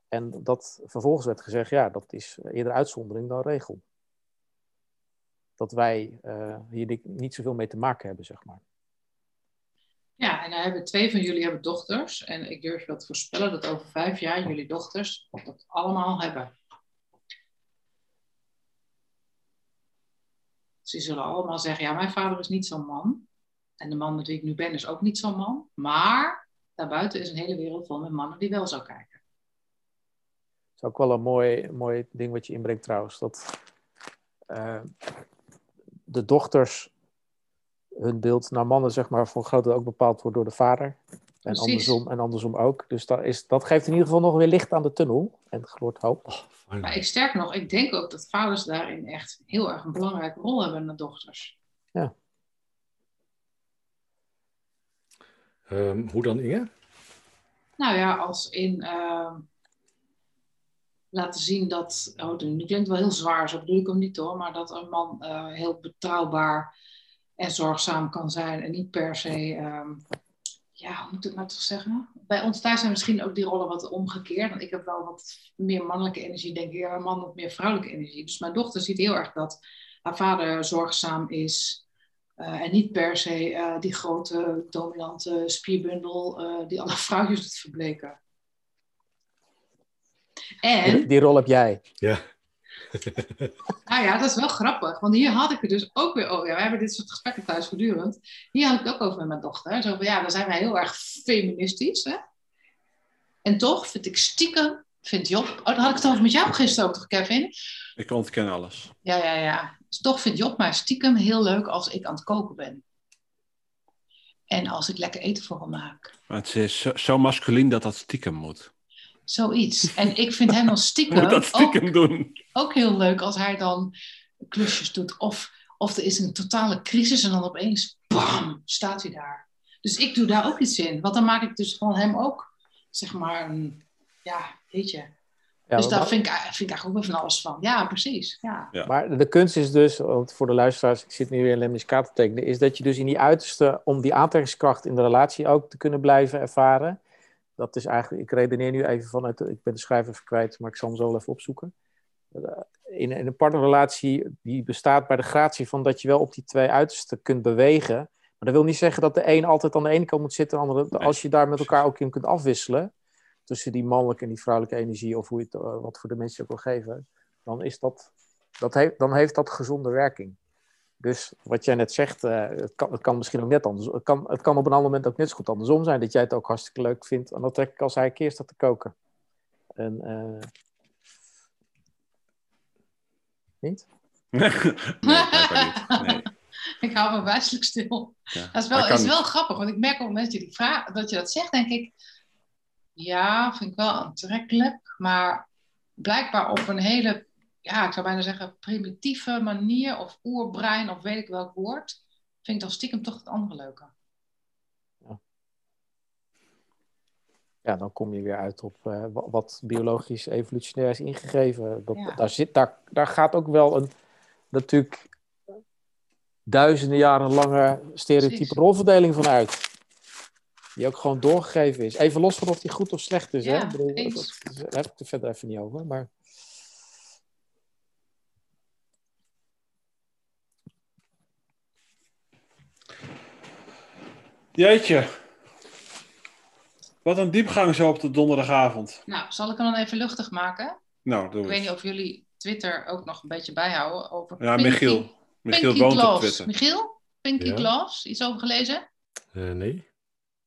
En dat vervolgens werd gezegd, ja, dat is eerder uitzondering dan regel. Dat wij eh, hier ni- niet zoveel mee te maken hebben, zeg maar. Ja, en dan hebben twee van jullie hebben dochters. En ik durf wel te voorspellen dat over vijf jaar jullie dochters dat allemaal hebben. Ze zullen allemaal zeggen, ja, mijn vader is niet zo'n man. En de man met wie ik nu ben is ook niet zo'n man. Maar daarbuiten is een hele wereld vol met mannen die wel zo kijken. Dat is ook wel een mooi, mooi ding wat je inbrengt trouwens. Dat eh, de dochters hun beeld naar mannen, zeg maar, voor een groot deel ook bepaald wordt door de vader. En Precies. andersom, en andersom ook. Dus dat, is, dat geeft in ieder geval nog weer licht aan de tunnel. En gloort hoop. Maar ik sterk nog, ik denk ook dat vaders daarin echt heel erg een belangrijke rol hebben naar dochters. Ehm, hoe dan, Inge? Nou ja, als in ehm, laten zien dat, oh, nu klinkt wel heel zwaar, zo bedoel ik hem niet hoor, maar dat een man eh, heel betrouwbaar en zorgzaam kan zijn en niet per se, ehm, ja, hoe moet ik nou toch zeggen? Bij ons thuis zijn misschien ook die rollen wat omgekeerd, want ik heb wel wat meer mannelijke energie, denk ik, ja, een man wat meer vrouwelijke energie. Dus mijn dochter ziet heel erg dat haar vader zorgzaam is, eh, en niet per se eh, die grote dominante spierbundel eh, die alle vrouwtjes doet verbleken. En, Die, die rol heb jij. Ja. nou ja, dat is wel grappig. Want hier had ik het dus ook weer over. Ja, we hebben dit soort gesprekken thuis voortdurend. Hier had ik het ook over met mijn dochter. Zo van, ja, dan zijn wij heel erg feministisch. Hè? En toch vind ik stiekem, vindt Job... Oh, daar had ik het over met jou gisteren over, toch, Kevin? Ik ontken alles. Ja, ja, ja. Dus toch vindt Job mij stiekem heel leuk als ik aan het koken ben. En als ik lekker eten voor hem maak. Maar het is zo, zo masculien dat dat stiekem moet. Zoiets. En ik vind hem dan stiekem, Moet dat stiekem ook, doen. ook heel leuk als hij dan klusjes doet. Of, of er is een totale crisis en dan opeens, bam, staat hij daar. Dus ik doe daar ook iets in. Want dan maak ik dus gewoon hem ook, zeg maar, een, ja, weet je. Ja, dus maar- daar vind ik, vind ik eigenlijk ook weer van alles van. Ja, precies. Ja. Ja. Maar de kunst is dus, want voor de luisteraars, ik zit nu weer in lemniscaat te tekenen, is dat je dus in die uiterste, om die aantrekkingskracht in de relatie ook te kunnen blijven ervaren. Dat is eigenlijk, ik redeneer nu even vanuit, ik ben de schrijver even kwijt, maar ik zal hem zo wel even opzoeken. Eh, In, in een partnerrelatie, die bestaat bij de gratie van dat je wel op die twee uitersten kunt bewegen. Maar dat wil niet zeggen dat de een altijd aan de ene kant moet zitten, en de andere, Nee, als je daar met elkaar ook in kunt afwisselen, tussen die mannelijke en die vrouwelijke energie, of hoe je het, eh, wat voor de mensen ook wil geven, dan is dat dat heeft, dan heeft dat gezonde werking. Dus wat jij net zegt, eh, het, kan, het kan misschien ook net anders. Het kan, het kan op een ander moment ook net zo goed andersom zijn. Dat jij het ook hartstikke leuk vindt. En dat trek ik als hij een keer staat te koken. En, eh, niet? nee, blijkbaar niet. Nee. Ik hou me wijselijk stil. Ja. Dat is wel, is wel grappig, want ik merk op het moment dat je, die vraag, dat je dat zegt, denk ik, ja, vind ik wel aantrekkelijk, maar blijkbaar op een hele, ja, ik zou bijna zeggen, primitieve manier, of oerbrein, of weet ik welk woord, vind ik dan stiekem toch het andere leuker. Ja, dan kom je weer uit op eh, wa- wat biologisch evolutionair is ingegeven. Dat, Ja. daar, zit, daar, daar gaat ook wel een natuurlijk duizenden jaren lange stereotype rolverdeling van uit. Die ook gewoon doorgegeven is. Even los van of die goed of slecht is. hè? Ja, bedoel, dat- daar heb ik het er verder even niet over. Maar Jeetje. Wat een diepgang zo op de donderdagavond. Nou, zal ik hem dan even luchtig maken? Nou, doe Ik weet niet of jullie Twitter ook nog een beetje bijhouden over Ja, Pinky- Michiel. Michiel Pinky woont op. Twitter. Michiel? Pinky Ja. Gloves, iets over gelezen? Eh, nee.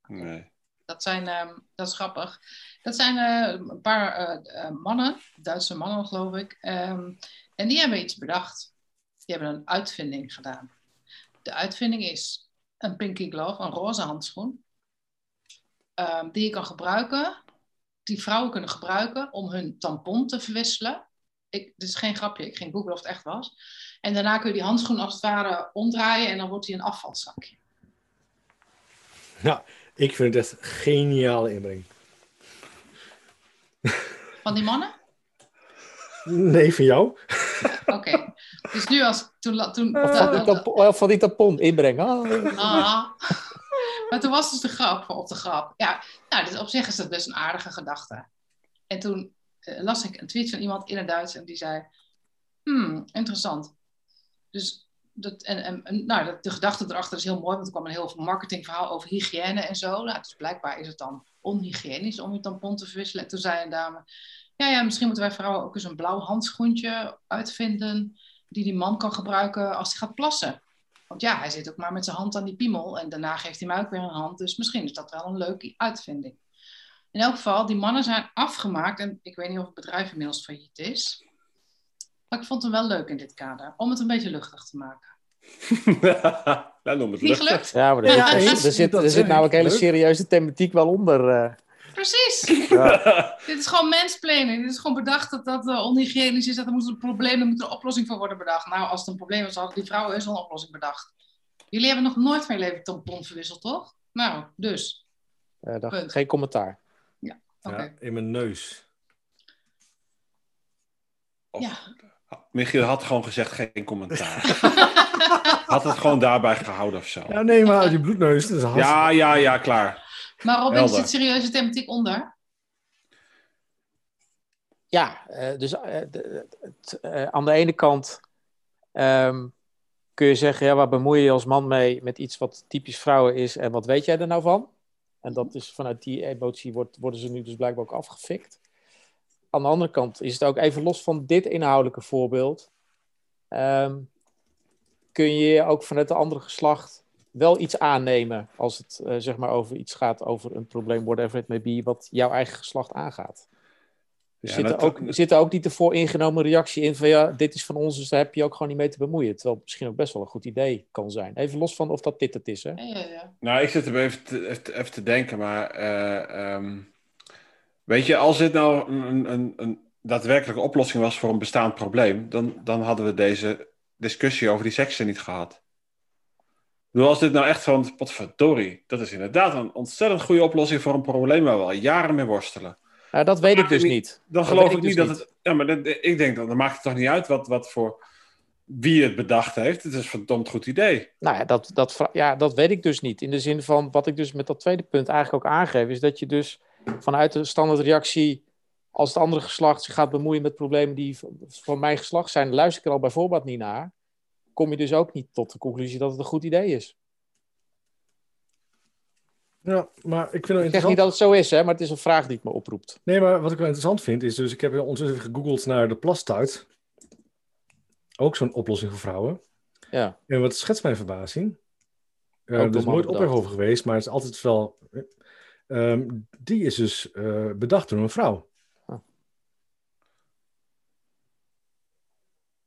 Nee. Dat zijn, ehm, dat is grappig. Dat zijn eh, een paar eh, eh, mannen, Duitse mannen geloof ik. Ehm, en die hebben iets bedacht. Die hebben een uitvinding gedaan. De uitvinding is een pinky glove, een roze handschoen. ehm, die je kan gebruiken, die vrouwen kunnen gebruiken om hun tampon te verwisselen. Ik, dit is geen grapje, ik ging googlen of het echt was. En daarna kun je die handschoen als het ware omdraaien en dan wordt hij een afvalzakje. Nou, ik vind het echt een geniale inbreng. Van die mannen? Nee, van jou? Oké. Dus nu als toen, toen Of van die tampon, of van die tampon inbrengen. Ah. Ah. Maar toen was dus de grap op de grap. Ja, nou, dus op zich is dat best een aardige gedachte. En toen eh, las ik een tweet van iemand in het Duits en die zei: Hmm, interessant. Dus dat, en, en, nou, dat, de gedachte erachter is heel mooi, want er kwam een heel marketingverhaal over hygiëne en zo. Nou, dus blijkbaar is het dan onhygiënisch om je tampon te verwisselen. En toen zei een dame: Ja, ja, misschien moeten wij vrouwen ook eens een blauw handschoentje uitvinden. die die man kan gebruiken als hij gaat plassen. Want ja, hij zit ook maar met zijn hand aan die piemel en daarna geeft hij mij ook weer een hand. Dus misschien is dat wel een leuke uitvinding. In elk geval, die mannen zijn afgemaakt en ik weet niet of het bedrijf inmiddels failliet is. Maar ik vond hem wel leuk in dit kader, om het een beetje luchtig te maken. nou, noem het Niet luchtig. gelukt? Ja, maar er, Ja, er, zit, er zit namelijk hele serieuze thematiek wel onder. eh. Precies. Ja. Dit is gewoon mansplaining. Dit is gewoon bedacht dat dat eh, onhygiënisch is. Dat er moet een probleem, er moet een oplossing voor worden bedacht. Nou, als het een probleem is, hadden die vrouwen eerst al een oplossing bedacht. Jullie hebben nog nooit van je leven tampon verwisseld, toch? Nou, dus. Eh, Punt. geen commentaar. Oké. Ja, in mijn neus. Ja. Michiel had gewoon gezegd geen commentaar. had het gewoon daarbij gehouden of zo. Ja, nee, maar uit die bloedneus. Dat is hartstikke- Ja, ja, ja, klaar. Maar Robin, Helder. zit serieuze thematiek onder? Ja, eh, dus eh, eh, aan de ene kant ehm, kun je zeggen, ja, waar bemoei je je als man mee met iets wat typisch vrouwen is en wat weet jij er nou van? En dat is vanuit die emotie wordt, worden ze nu dus blijkbaar ook afgefikt. Aan de andere kant is het ook even los van dit inhoudelijke voorbeeld, ehm, kun je ook vanuit de andere geslacht wel iets aannemen als het eh, zeg maar over iets gaat, over een probleem, whatever it may be, wat jouw eigen geslacht aangaat. Er Ja, zit, er ook, zit er ook niet de vooringenomen reactie in van ja, dit is van ons, dus daar heb je ook gewoon niet mee te bemoeien. Terwijl het misschien ook best wel een goed idee kan zijn. Even los van of dat dit het is. Hè? Ja, ja, ja. Nou, ik zit er even te, even te- even te denken, maar eh, ehm, weet je, als dit nou een, een, een daadwerkelijke oplossing was voor een bestaand probleem, dan, dan hadden we deze discussie over die seksen niet gehad. Bedoel, als dit nou echt van, potverdorie, dat is inderdaad een ontzettend goede oplossing voor een probleem waar we al jaren mee worstelen. Nou, dat weet ik dus niet. Dan Dat geloof ik niet dus dat het. Ja, maar dat, ik denk dan, dan maakt het toch niet uit wat, wat voor wie het bedacht heeft. Het is een verdomd goed idee. Nou ja dat, dat, ja, dat weet ik dus niet. In de zin van wat ik dus met dat tweede punt eigenlijk ook aangeef, is dat je dus vanuit de standaardreactie, als het andere geslacht zich gaat bemoeien met problemen die van mijn geslacht zijn, luister ik er al bij voorbaat niet naar, kom je dus ook niet tot de conclusie dat het een goed idee is. Ja, maar ik vind het Ik zeg niet dat het zo is, hè, maar het is een vraag die het me oproept. Nee, maar wat ik wel interessant vind is, dus ik heb ondertussen gegoogeld naar de plastuit. Ook zo'n oplossing voor vrouwen. Ja. En wat schetst mijn verbazing? Eh, Ook er is nooit ophef over geweest, maar het is altijd wel. Eh, ehm, die is dus eh, bedacht door een vrouw. Ah.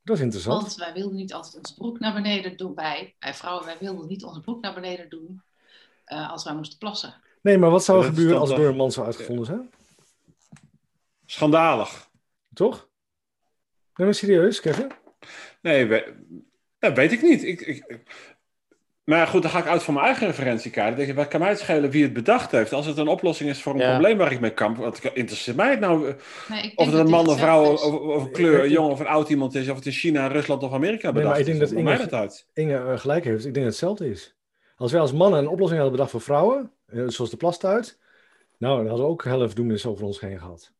Dat is interessant. Want wij wilden niet altijd onze broek naar beneden doen. Wij, wij vrouwen, wij wilden niet onze broek naar beneden doen eh, als wij moesten plassen. Nee, maar wat zou er gebeuren als het door een man zou uitgevonden zijn? Schandalig. Toch? Nee, maar serieus, Kevin? Nee, we, dat weet ik niet. Ik, ik, maar goed, dan ga ik uit van mijn eigen referentiekaart. Dan denk je, wat kan mij het schelen wie het bedacht heeft? Als het een oplossing is voor een Ja. probleem waar ik mee kamp, wat interesseert mij het nou? eh, Nee, Of het een man, een vrouw, of, is. of een kleur, een jong of een oud iemand is, of het in China, Rusland of Amerika maar bedacht ik denk is. dat Inge- mij dat uit? Inge eh, gelijk heeft. Ik denk dat het hetzelfde is. Als wij als mannen een oplossing hadden bedacht voor vrouwen, eh, zoals de plastuit, nou, dan hadden we ook verdoemenis over ons heen gehad.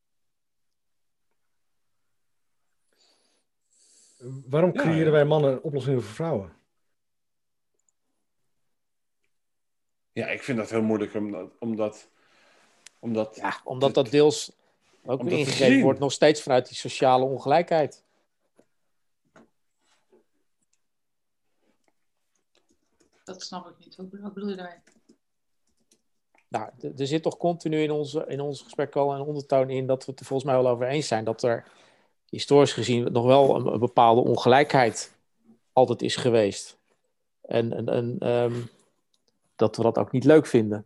Waarom Ja, creëren ja. wij mannen oplossingen voor vrouwen? Ja, ik vind dat heel moeilijk, omdat... omdat, omdat Ja, omdat dat deels ook weer ingegeven wordt, nog steeds vanuit die sociale ongelijkheid. Dat snap ik niet. Wat bedoel- je daarmee? Nou, er zit toch continu in, onze, in ons gesprek wel een ondertoon in dat we het er volgens mij wel over eens zijn dat er historisch gezien nog wel een, een bepaalde ongelijkheid altijd is geweest. En, en, en ehm, dat we dat ook niet leuk vinden.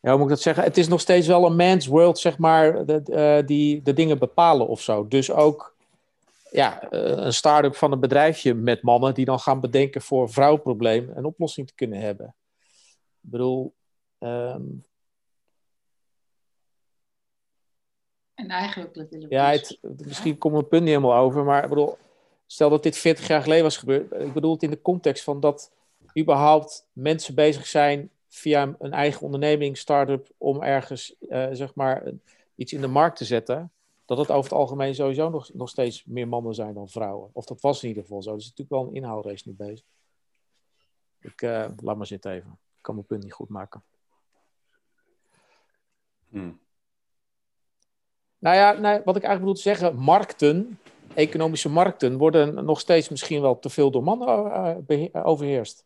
Ja, hoe moet ik dat zeggen? Het is nog steeds wel een man's world, zeg maar, de, eh, die de dingen bepalen of zo. Dus ook ja, eh, een start-up van een bedrijfje met mannen die dan gaan bedenken voor een vrouwprobleem een oplossing te kunnen hebben. Ik bedoel, ehm, En eigenlijk ja, het, misschien komt mijn punt niet helemaal over, maar ik bedoel, stel dat dit 40 jaar geleden was gebeurd. Ik bedoel het in de context van dat überhaupt mensen bezig zijn via een eigen onderneming, start-up, om ergens eh, zeg maar iets in de markt te zetten. Dat het over het algemeen sowieso nog, nog steeds meer mannen zijn dan vrouwen. Of dat was in ieder geval zo. Dus is natuurlijk wel een inhaalrace nu bezig. Ik eh, laat maar zitten even. Ik kan mijn punt niet goed maken. Hm. Nou ja, nee, wat ik eigenlijk bedoel te zeggen, markten, economische markten, worden nog steeds misschien wel te veel door mannen eh, overheerst.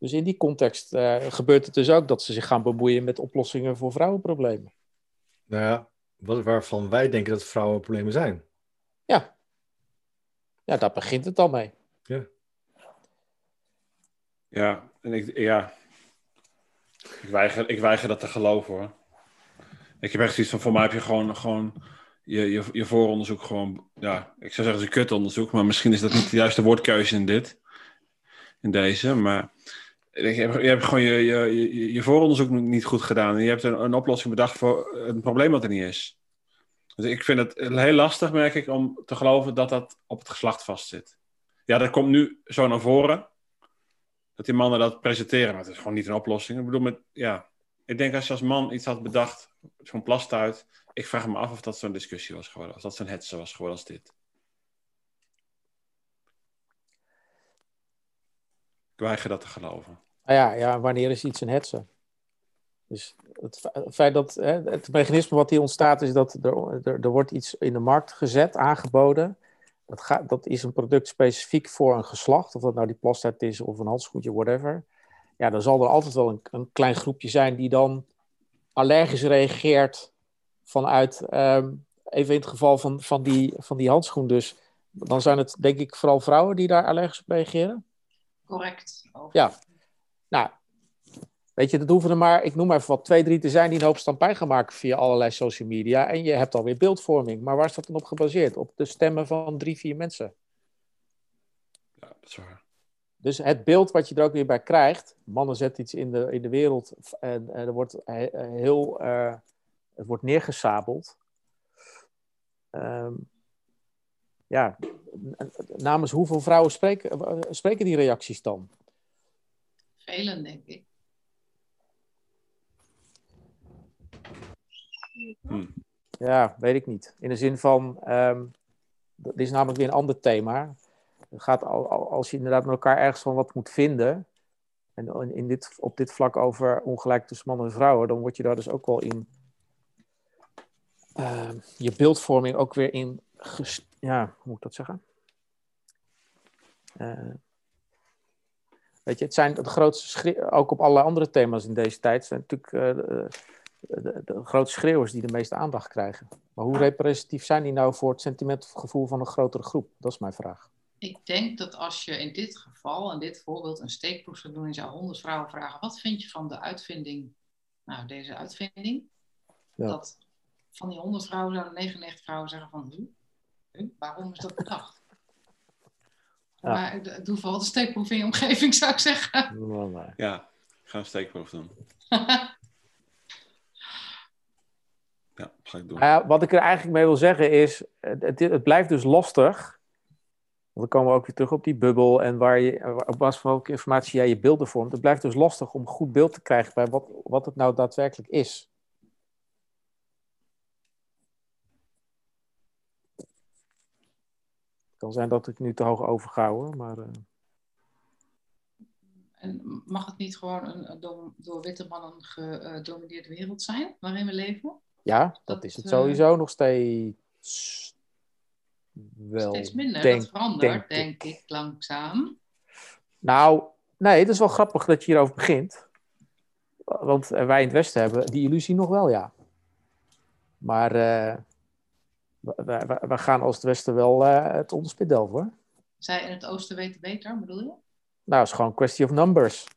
Dus in die context eh, gebeurt het dus ook dat ze zich gaan bemoeien met oplossingen voor vrouwenproblemen. Nou ja, wat, waarvan wij denken dat vrouwen problemen zijn. Ja. Ja, daar begint het al mee. Ja, en ik, ja. Ik, weiger, ik weiger dat te geloven hoor. Ik heb echt zoiets van, voor mij heb je gewoon, gewoon je, je, je vooronderzoek gewoon, ja, ik zou zeggen het is een kutonderzoek, maar misschien is dat niet de juiste woordkeuze in dit. in deze, maar je hebt, je hebt gewoon je, je, je, vooronderzoek niet goed gedaan. En je hebt een, een oplossing bedacht voor een probleem wat er niet is. Dus ik vind het heel lastig, merk ik, om te geloven dat dat op het geslacht vastzit. Ja, dat komt nu zo naar voren. Dat die mannen dat presenteren, maar het is gewoon niet een oplossing. Ik bedoel, met, ja, ik denk als je als man iets had bedacht, zo'n plastuit, ik vraag me af of dat zo'n discussie was geworden, of dat zo'n hetze was geworden als dit. Ik weiger dat te geloven. Nou ja, ja, wanneer is iets een hetze? Dus het, feit dat hè, het mechanisme wat hier ontstaat is dat er, er, er wordt iets in de markt gezet, aangeboden. Dat, gaat, dat is een product specifiek voor een geslacht, of dat nou die plastijd is of een handschoentje, whatever. Ja, dan zal er altijd wel een, een klein groepje zijn die dan allergisch reageert vanuit, ehm, even in het geval van, van, die, van die handschoen dus, dan zijn het denk ik vooral vrouwen die daar allergisch op reageren. Correct. Ja. Nou, weet je, dat hoeven er maar, ik noem maar even wat, twee, drie te zijn die een hoop stampij gaan maken via allerlei social media. En je hebt alweer beeldvorming. Maar waar is dat dan op gebaseerd? Op de stemmen van drie, vier mensen. Ja, dat is waar. Dus het beeld wat je er ook weer bij krijgt, mannen zetten iets in de, in de wereld en, en er wordt heel, uh, het wordt neergesabeld. Um, ja, namens hoeveel vrouwen spreken, spreken die reacties dan? Velen, denk ik. Hmm. Ja, weet ik niet. In de zin van, um, dit is namelijk weer een ander thema. Het gaat al, als je inderdaad met elkaar ergens van wat moet vinden, en in dit, op dit vlak over ongelijk tussen mannen en vrouwen, dan word je daar dus ook wel in uh, je beeldvorming ook weer in, ja, hoe moet ik dat zeggen? Uh, weet je, het zijn de grootste, ook op alle andere thema's in deze tijd, zijn natuurlijk uh, de, de, de, grote schreeuwers die de meeste aandacht krijgen. Maar hoe representatief zijn die nou voor het sentiment of gevoel van een grotere groep? Dat is mijn vraag. Ik denk dat als je in dit geval, in dit voorbeeld, een steekproef zou doen en zou honderd vrouwen vragen: wat vind je van de uitvinding, nou deze uitvinding? Ja. Dat van die honderd vrouwen zouden 99 vrouwen zeggen van, huh? Waarom is dat bedacht? Ja. Maar doe vooral de steekproef in je omgeving, zou ik zeggen. Ja, ga een steekproef doen. ja, ga ik doen. Uh, wat ik er eigenlijk mee wil zeggen is, het, het blijft dus lastig want dan komen we ook weer terug op die bubbel en waar je, op basis van welke informatie jij je beelden vormt. Het blijft dus lastig om goed beeld te krijgen bij wat, wat het nou daadwerkelijk is. Kan zijn dat ik nu te hoog overgouwen, maar... Uh... En mag het niet gewoon een door, door witte mannen gedomineerde wereld zijn waarin we leven? Ja, dat, dat is het sowieso uh... nog steeds wel. Steeds minder, denk, dat verandert, denk, ik, langzaam. Nou, nee, het is wel grappig dat je hierover begint. Want wij in het Westen hebben die illusie nog wel, ja. Maar uh, we, gaan als het Westen wel uh, het onderspit delven, hoor. Zij in het Oosten weten beter, bedoel je? Nou, het is gewoon een kwestie of numbers.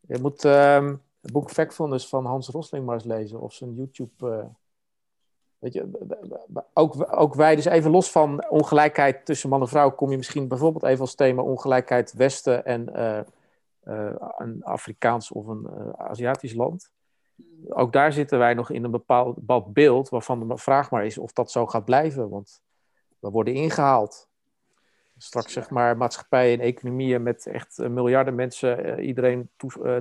Je moet um, het boek Factfulness van Hans Rosling maar eens lezen. Of zijn YouTube... Uh, Weet je, ook, ook wij, dus even los van ongelijkheid tussen man en vrouw, kom je misschien bijvoorbeeld even als thema ongelijkheid Westen en uh, een Afrikaans of een Aziatisch land. Ook daar zitten wij nog in een bepaald, beeld waarvan de vraag maar is of dat zo gaat blijven. Want we worden ingehaald. Straks zeg maar maatschappijen en economieën met echt miljarden mensen, iedereen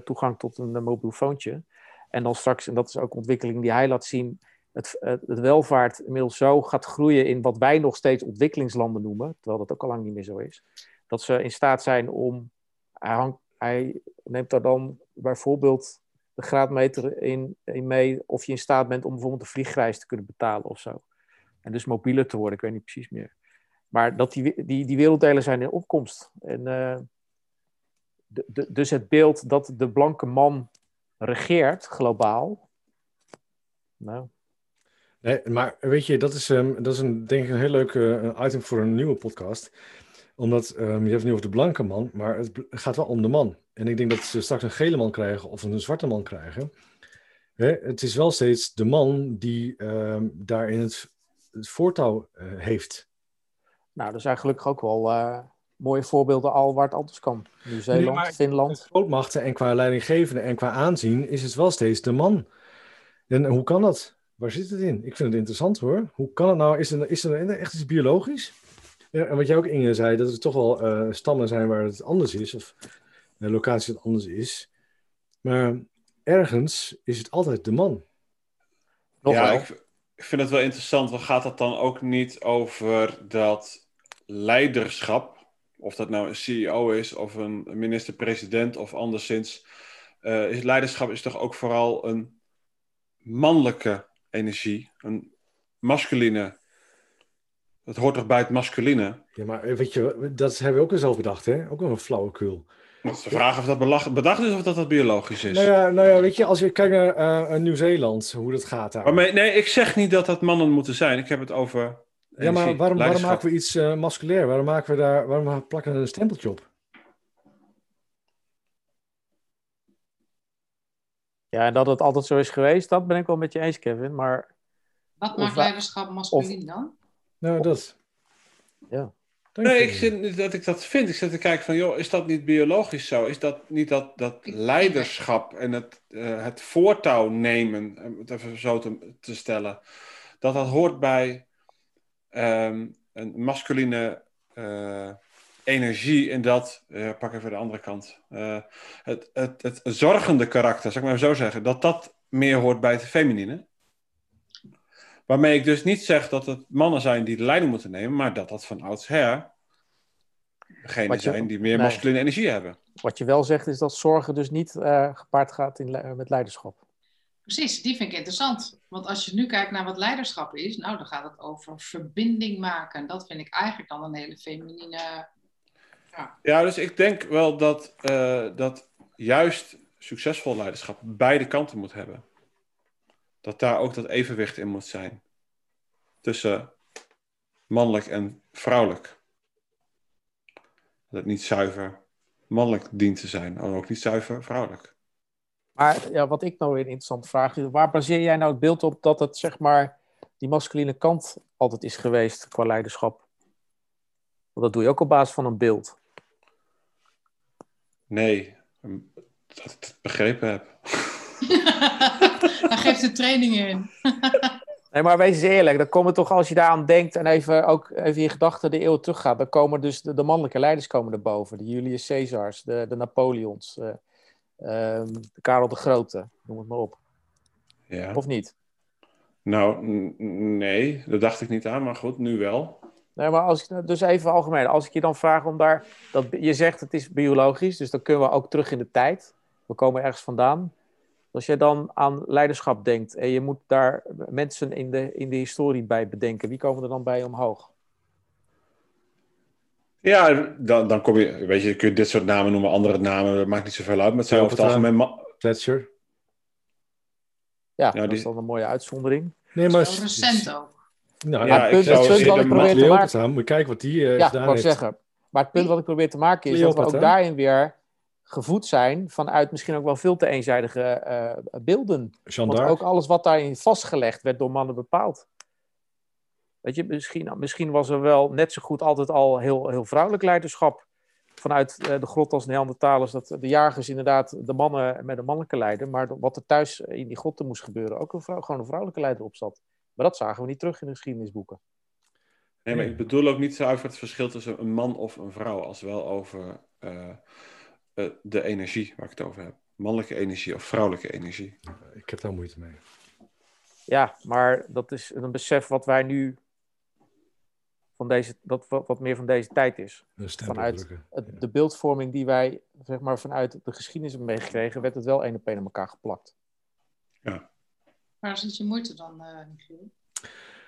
toegang tot een mobiel foontje. En dan straks, en dat is ook ontwikkeling die hij laat zien, het, het, welvaart inmiddels zo gaat groeien in wat wij nog steeds ontwikkelingslanden noemen, terwijl dat ook al lang niet meer zo is, dat ze in staat zijn om, hij, hij neemt daar dan bijvoorbeeld de graadmeter in, in, mee of je in staat bent om bijvoorbeeld een vliegreis te kunnen betalen of zo. En dus mobieler te worden, ik weet niet precies meer. Maar dat die, die, die werelddelen zijn in opkomst. En, uh, de, dus het beeld dat de blanke man regeert globaal, nou, Nee, maar weet je, dat is, um, dat is een, denk ik een heel leuk uh, item voor een nieuwe podcast. Omdat um, je hebt nu over de blanke man, maar het gaat wel om de man. En ik denk dat ze straks een gele man krijgen of een zwarte man krijgen. Hè, het is wel steeds de man die um, daarin het, het voortouw uh, heeft. Nou, er zijn gelukkig ook wel uh, mooie voorbeelden al waar het anders kan. Nieuw-Zeeland, Nee, Finland. grootmachten en qua leidinggevende en qua aanzien is het wel steeds de man. En hoe kan dat? Waar zit het in? Ik vind het interessant hoor. Hoe kan het nou? Is er, is er echt iets biologisch? Ja, en wat jij ook Inge zei, dat er toch wel eh, stammen zijn waar het anders is, of uh, locaties het anders is. Maar ergens is het altijd de man. Nog ja, wel. ik, ik vind het wel interessant. Want gaat dat dan ook niet over dat leiderschap? Of dat nou een CEO is of een minister-president of anderszins. eh, is leiderschap is toch ook vooral een mannelijke energie. Een masculine. Het hoort toch bij het masculine? Ja, maar eh, weet je, dat hebben we ook wel zelf bedacht, hè? Ook wel een flauwekul. Dat is de vraag of dat bedacht is of dat, dat biologisch is. Nou ja, nou ja, weet je, als je kijkt naar eh, Nieuw-Zeeland, hoe dat gaat daar. Maar me- nee, ik zeg niet dat dat mannen moeten zijn. Ik heb het over. Ja, maar waarom, waarom maken we iets eh masculair? Waarom maken we daar, waarom plakken we er een stempeltje op? Ja, en dat het altijd zo is geweest, dat ben ik wel met je eens, Kevin. Maar Wat maakt leiderschap masculin dan? Nou, dat. Ja. Nee, ik zit niet dat ik dat vind. Ik zit te kijken van, joh, is dat niet biologisch zo? Is dat niet dat, dat leiderschap en het, eh, het voortouw nemen, om het even zo te, te stellen, dat dat hoort bij ehm, een masculine eh, energie en dat, eh, pak even de andere kant, het, het, het zorgende karakter, zou ik maar zo zeggen, dat dat meer hoort bij het feminine. Waarmee ik dus niet zeg dat het mannen zijn die de leiding moeten nemen, maar dat dat van oudsher degenen je- zijn die meer nee. masculine energie hebben. wat je wel zegt is dat zorgen dus niet eh, gepaard gaat in, met leiderschap. Precies, die vind ik interessant. Want als je nu kijkt naar wat leiderschap is, nou dan gaat het over verbinding maken. Dat vind ik eigenlijk dan een hele feminine. Ja, dus ik denk wel dat, eh, dat juist succesvol leiderschap beide kanten moet hebben. Dat daar ook dat evenwicht in moet zijn. Tussen mannelijk en vrouwelijk. Dat het niet zuiver mannelijk dient te zijn, en ook niet zuiver vrouwelijk. Maar ja, wat ik nou weer een interessante vraag is, waar baseer jij nou het beeld op dat het zeg maar die masculine kant altijd is geweest qua leiderschap? Want dat doe je ook op basis van een beeld. Nee, dat ik het begrepen heb. Daar geeft de training in. Nee, maar wees eens eerlijk, dan komen toch als je daaraan denkt en even ook even je gedachten de eeuw teruggaat, dan komen dus de, de mannelijke leiders komen erboven. De Julius Caesars, de, de Napoleons, eh, ehm, de Karel de Grote, noem het maar op. Ja. Of niet? Nou, nee, dat dacht ik niet aan, maar goed, nu wel. Nee, maar als ik, dus even algemeen, als ik je dan vraag om daar, dat, je zegt het is biologisch, dus dan kunnen we ook terug in de tijd. We komen ergens vandaan. Als jij dan aan leiderschap denkt en je moet daar mensen in de, in de historie bij bedenken, wie komen er dan bij omhoog? Ja, dan, dan kom je, weet je, kun je dit soort namen noemen, andere namen, dat maakt niet zoveel uit. Maar het zijn over het algemeen... Fletcher. Ja, Ja, dat die- is dan een mooie uitzondering. Nee, maar... Zo recent ook. Nou, Ja, ik punt- zou het punt wat ik probeer te ma- maken- moet kijken wat die eh, ja, gedaan ik heeft. zeggen. Maar het punt wat ik probeer te maken is dat we ook daarin weer gevoed zijn vanuit misschien ook wel veel te eenzijdige eh, beelden. Want ook alles wat daarin vastgelegd werd door mannen bepaald. Weet je, misschien, misschien was er wel net zo goed altijd al heel, heel vrouwelijk leiderschap. Vanuit eh, de grot als Neandertalers, dat de jagers inderdaad de mannen met een mannelijke leider. Maar wat er thuis in die grotten moest gebeuren, ook een vrouw, gewoon een vrouwelijke leider op zat. Maar dat zagen we niet terug in de geschiedenisboeken. Nee, maar ik bedoel ook niet zuiver het verschil tussen een man of een vrouw, als wel over eh, eh, de energie waar ik het over heb. Mannelijke energie of vrouwelijke energie. Ik heb daar moeite mee. Ja, maar dat is een besef wat wij nu van deze, dat wat, wat meer van deze tijd is. Een Vanuit. Het, Ja. De beeldvorming die wij zeg maar, vanuit de geschiedenis hebben meegekregen, werd het wel één op één aan elkaar geplakt. Waar zit je moeite dan, eh Michiel?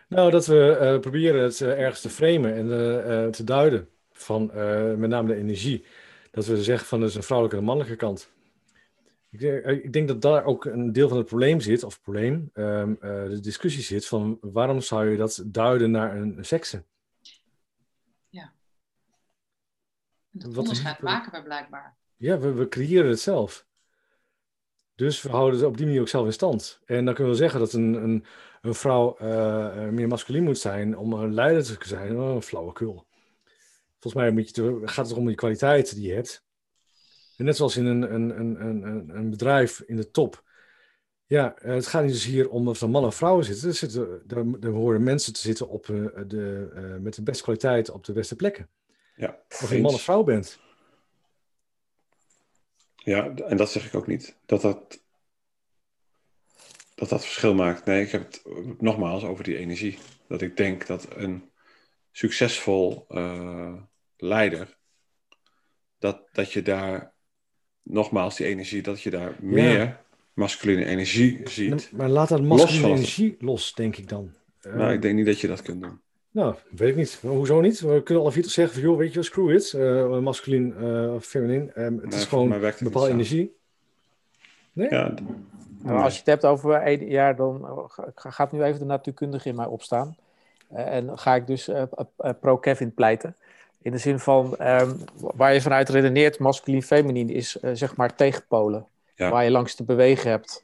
Nou, dat we eh, proberen het ergens te framen en te duiden van eh, met name de energie. Dat we zeggen van dat is een vrouwelijke en een mannelijke kant. Ik, denk- eh, ik denk dat daar ook een deel van het probleem zit, of probleem, ehm, eh, de discussie zit van waarom zou je dat duiden naar een sekse? Dat Wat onderscheid maken wij blijkbaar. Ja, we, we creëren het zelf. Dus we houden het op die manier ook zelf in stand. En dan kunnen we zeggen dat een, een, een vrouw eh, meer masculin moet zijn om een leider te zijn. Oh, een flauwekul. Volgens mij moet je, gaat het om die kwaliteit die je hebt. En net zoals in een, een, een, een, bedrijf in de top. Ja, eh, het gaat niet dus hier om of er mannen of vrouwen zitten. Er, zitten, er, er horen mensen te zitten op, eh, de, eh, met de beste kwaliteit op de beste plekken. Ja, Of je man of vrouw bent. Ja, en dat zeg ik ook niet. Dat dat, dat dat verschil maakt. Nee, ik heb het nogmaals over die energie. Dat ik denk dat een succesvol leider, dat, dat je daar, nogmaals die energie, dat je daar meer masculine energie ziet. Maar laat dat masculine energie los, denk ik dan. Eh, Nou, ik denk niet dat je dat kunt doen. Nou, weet ik niet. Maar hoezo niet? We kunnen alle vier toch zeggen van, joh, weet je, screw it. eh masculin eh, of feminin. Ehm, het Nee, is gewoon het bepaalde energie. Nee? Ja, Maar als je het hebt over één jaar, dan eh, ga- gaat nu even de natuurkundige in mij opstaan. Eh, en ga ik dus eh, eh, pro-Kevin pleiten. In de zin van, ehm, waar je vanuit redeneert, masculin, feminin is eh, zeg maar tegenpolen. Ja. Waar je langs te bewegen hebt.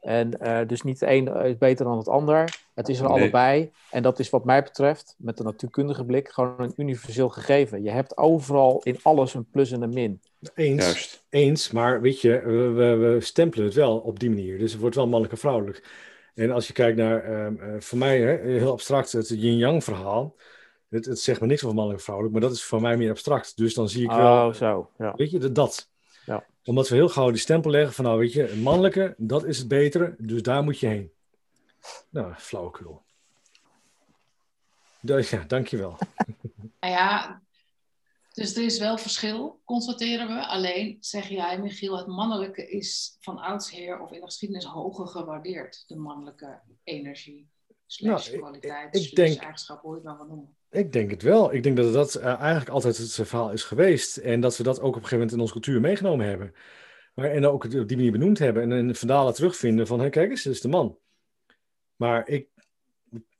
En eh, dus niet de een is beter dan het ander. Het is er Nee. allebei. En dat is wat mij betreft, met de natuurkundige blik, gewoon een universeel gegeven. Je hebt overal in alles een plus en een min. Eens, juist. eens, maar weet je, we, we, we stempelen het wel op die manier. Dus het wordt wel mannelijk en vrouwelijk. En als je kijkt naar, ehm, eh, voor mij, hè, heel abstract, het yin-yang verhaal. Het, het zegt me niks over mannelijk en vrouwelijk, maar dat is voor mij meer abstract. Dus dan zie ik wel, Oh, zo. Ja. weet je, dat- dat. Ja. Omdat we heel gauw die stempel leggen van, nou weet je, een mannelijke, dat is het betere, dus daar moet je heen. Nou, flauwekul. Ja, dankjewel. Nou ja, dus er is wel verschil, constateren we. Alleen zeg jij, Michiel, het mannelijke is van oudsher of in de geschiedenis hoger gewaardeerd. De mannelijke energie, slash Nou, ik- kwaliteit, ik slash denk- eigenschap, hoe je het maar wil noemen. Ik denk het wel. Ik denk dat dat eh, eigenlijk altijd het verhaal is geweest. En dat we dat ook op een gegeven moment in onze cultuur meegenomen hebben. Maar, en ook op die manier benoemd hebben. En in de vandalen terugvinden van, hé, kijk eens, dit is de man. Maar ik,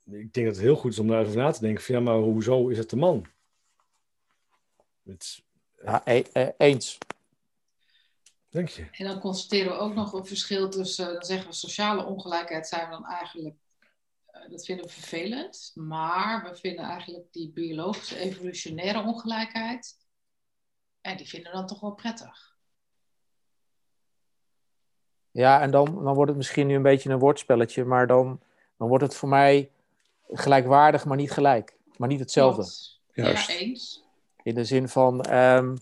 ik denk dat het heel goed is om daar over na te denken. Van, ja, maar hoezo is het de man? Het, Ja, e- e- eens. denk je? En dan constateren we ook nog een verschil tussen, dan zeggen we sociale ongelijkheid zijn we dan eigenlijk, eh, dat vinden we vervelend. Maar we vinden eigenlijk die biologische evolutionaire ongelijkheid, en die vinden we dan toch wel prettig. Ja, en dan, dan wordt het misschien nu een beetje een woordspelletje, maar dan, dan wordt het voor mij gelijkwaardig, maar niet gelijk. Maar niet hetzelfde. Juist. Ja, eens. In de zin van. ehm,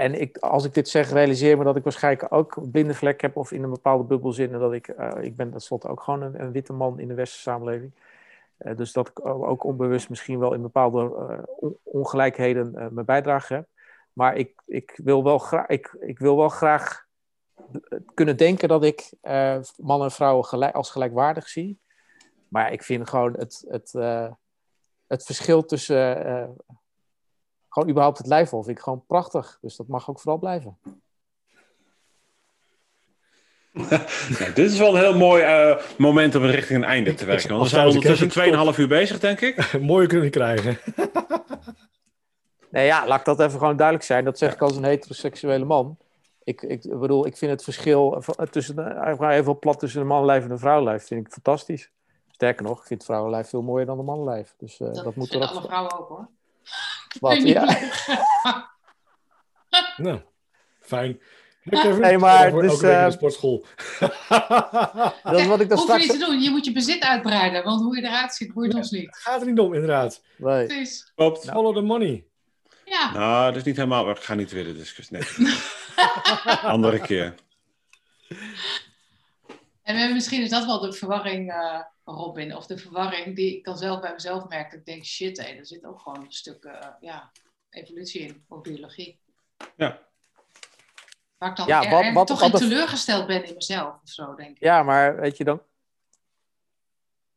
en ik, als ik dit zeg, realiseer me dat ik waarschijnlijk ook blinde vlek heb of in een bepaalde bubbel zit. En dat ik, eh, ik ben tenslotte ook gewoon een, witte man in de westerse samenleving. Eh, dus dat ik ook onbewust misschien wel in bepaalde eh, on- ongelijkheden mijn bijdrage heb. Maar ik, ik, wil wel graag, ik, ik wil wel graag kunnen denken dat ik mannen en vrouwen gelijk, als gelijkwaardig zie. Maar ik vind gewoon het, het, het verschil tussen. Eh, gewoon überhaupt het lijfwol vind ik gewoon prachtig. Dus dat mag ook vooral blijven. Nou, dit is wel een heel mooi eh, moment om richting een einde te werken. Want we zijn ondertussen 2,5 Kevin uur bezig, denk ik. Mooie kunnen we krijgen. Nee, ja, laat ik dat even gewoon duidelijk zijn. Dat zeg ik als een heteroseksuele man. Ik, ik bedoel, ik vind het verschil v- tussen, de- eigenlijk even plat tussen een mannenlijf en een vrouwenlijf vind ik fantastisch. Sterker nog, ik vind het vrouwenlijf veel mooier dan de mannenlijf. Dus eh, Dat, dat, moet vinden er alle ook. vrouwen ook hoor. Wat, ja. niet. Nou, fijn. Nee, maar dus, week in de eh, sportschool. Dat is wat ik dan Hoef je straks. niet te doen, je moet je bezit uitbreiden, want hoe je eruit ziet, boeit ons niet. Gaat er niet om, inderdaad. Nee. Precies. Klopt. Follow the money. Ja, Nou, dat is niet helemaal. Ik ga niet weer de discussie. Nee. Andere keer. En misschien is dat wel de verwarring, eh, Robin, of de verwarring die ik dan zelf bij mezelf merk. Dat ik denk, shit, hé, er zit ook gewoon een stuk eh, ja, evolutie in, of biologie. Ja. Waar ik dan Ja, er- wat- wat- toch wat in teleurgesteld ben in mezelf, of zo, denk ik. Ja, maar weet je dan.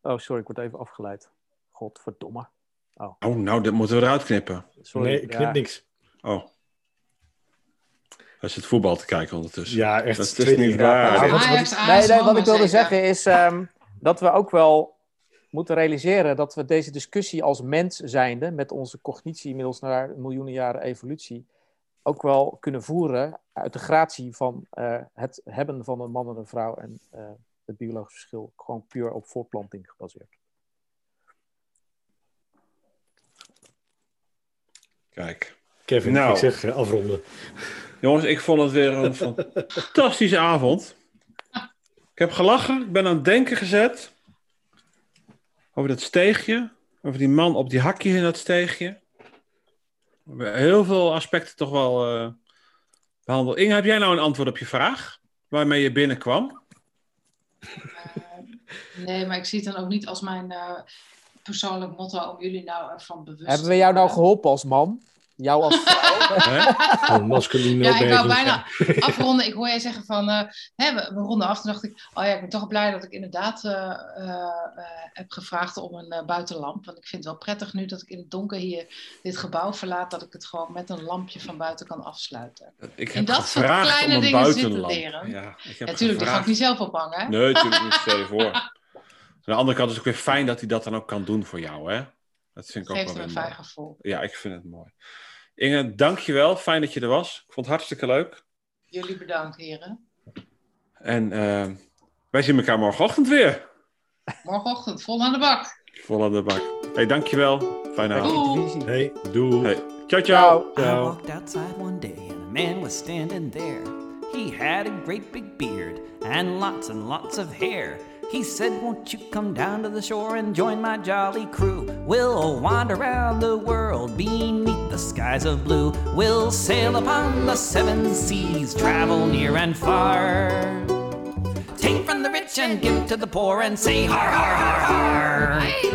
Oh, sorry, ik word even afgeleid. Godverdomme. Oh, nou, dit moeten we eruit knippen. Sorry. nee, ik knip ja. niks. Oh. Hij zit voetbal te kijken ondertussen. Ja, echt. Dat is niet waar. Ja, wat- Nee, nee, wat ik wilde zeggen is ehm, dat we ook wel moeten realiseren dat we deze discussie als mens zijnde, met onze cognitie inmiddels naar miljoenen jaren evolutie, ook wel kunnen voeren uit de gratie van eh, het hebben van een man en een vrouw en eh, het biologisch verschil, gewoon puur op voortplanting gebaseerd. Kijk. Kevin, Nou. ik zeg eh, afronden. Jongens, ik vond het weer een fantastische avond. Ik heb gelachen, ik ben aan het denken gezet. Over dat steegje. Over die man op die hakjes in dat steegje. We hebben heel veel aspecten toch wel eh, behandeld. Inge, heb jij nou een antwoord op je vraag? Waarmee je binnenkwam? Nee, maar ik zie het dan ook niet als mijn eh, persoonlijk motto om jullie nou ervan bewust Hebben we jou nou geholpen als man? Jou als vrouw? Hè? Een masculine Ja, ik wou bijna afronden. Ik hoor jij zeggen van, eh, hè, we, we ronden af. Toen dacht ik, oh ja, ik ben toch blij dat ik inderdaad eh, eh, heb gevraagd om een buitenlamp. Want ik vind het wel prettig nu dat ik in het donker hier dit gebouw verlaat, dat ik het gewoon met een lampje van buiten kan afsluiten. Ik heb dat soort gevraagd kleine om een dingen zitten buitenlamp. leren. Ja, ik heb Natuurlijk, die ga ik niet zelf ophangen. Hè? Nee, natuurlijk niet. Stel je voor. Aan de andere kant is het ook weer fijn dat hij dat dan ook kan doen voor jou, hè? Dat vind ik ook Geeft wel hem een fijn mooi. gevoel. Ja, ik vind het mooi. Inge, dankjewel. Fijn dat je er was. Ik vond het hartstikke leuk. Jullie bedankt, heren. En eh, wij zien elkaar morgenochtend weer. Morgenochtend vol aan de bak. Vol aan de bak. hey, dankjewel. Fijne avond. Doei. Hey, doe. Hey, ciao, ciao. Ciao. I walked outside one day and a man was standing there. He had a great big beard and lots and lots of hair. He said, Won't you come down to the shore and join my jolly crew? We'll wander around the world beneath the skies of blue. We'll sail upon the seven seas, travel near and far. Take from the rich and give to the poor and say, Har, har, har, har.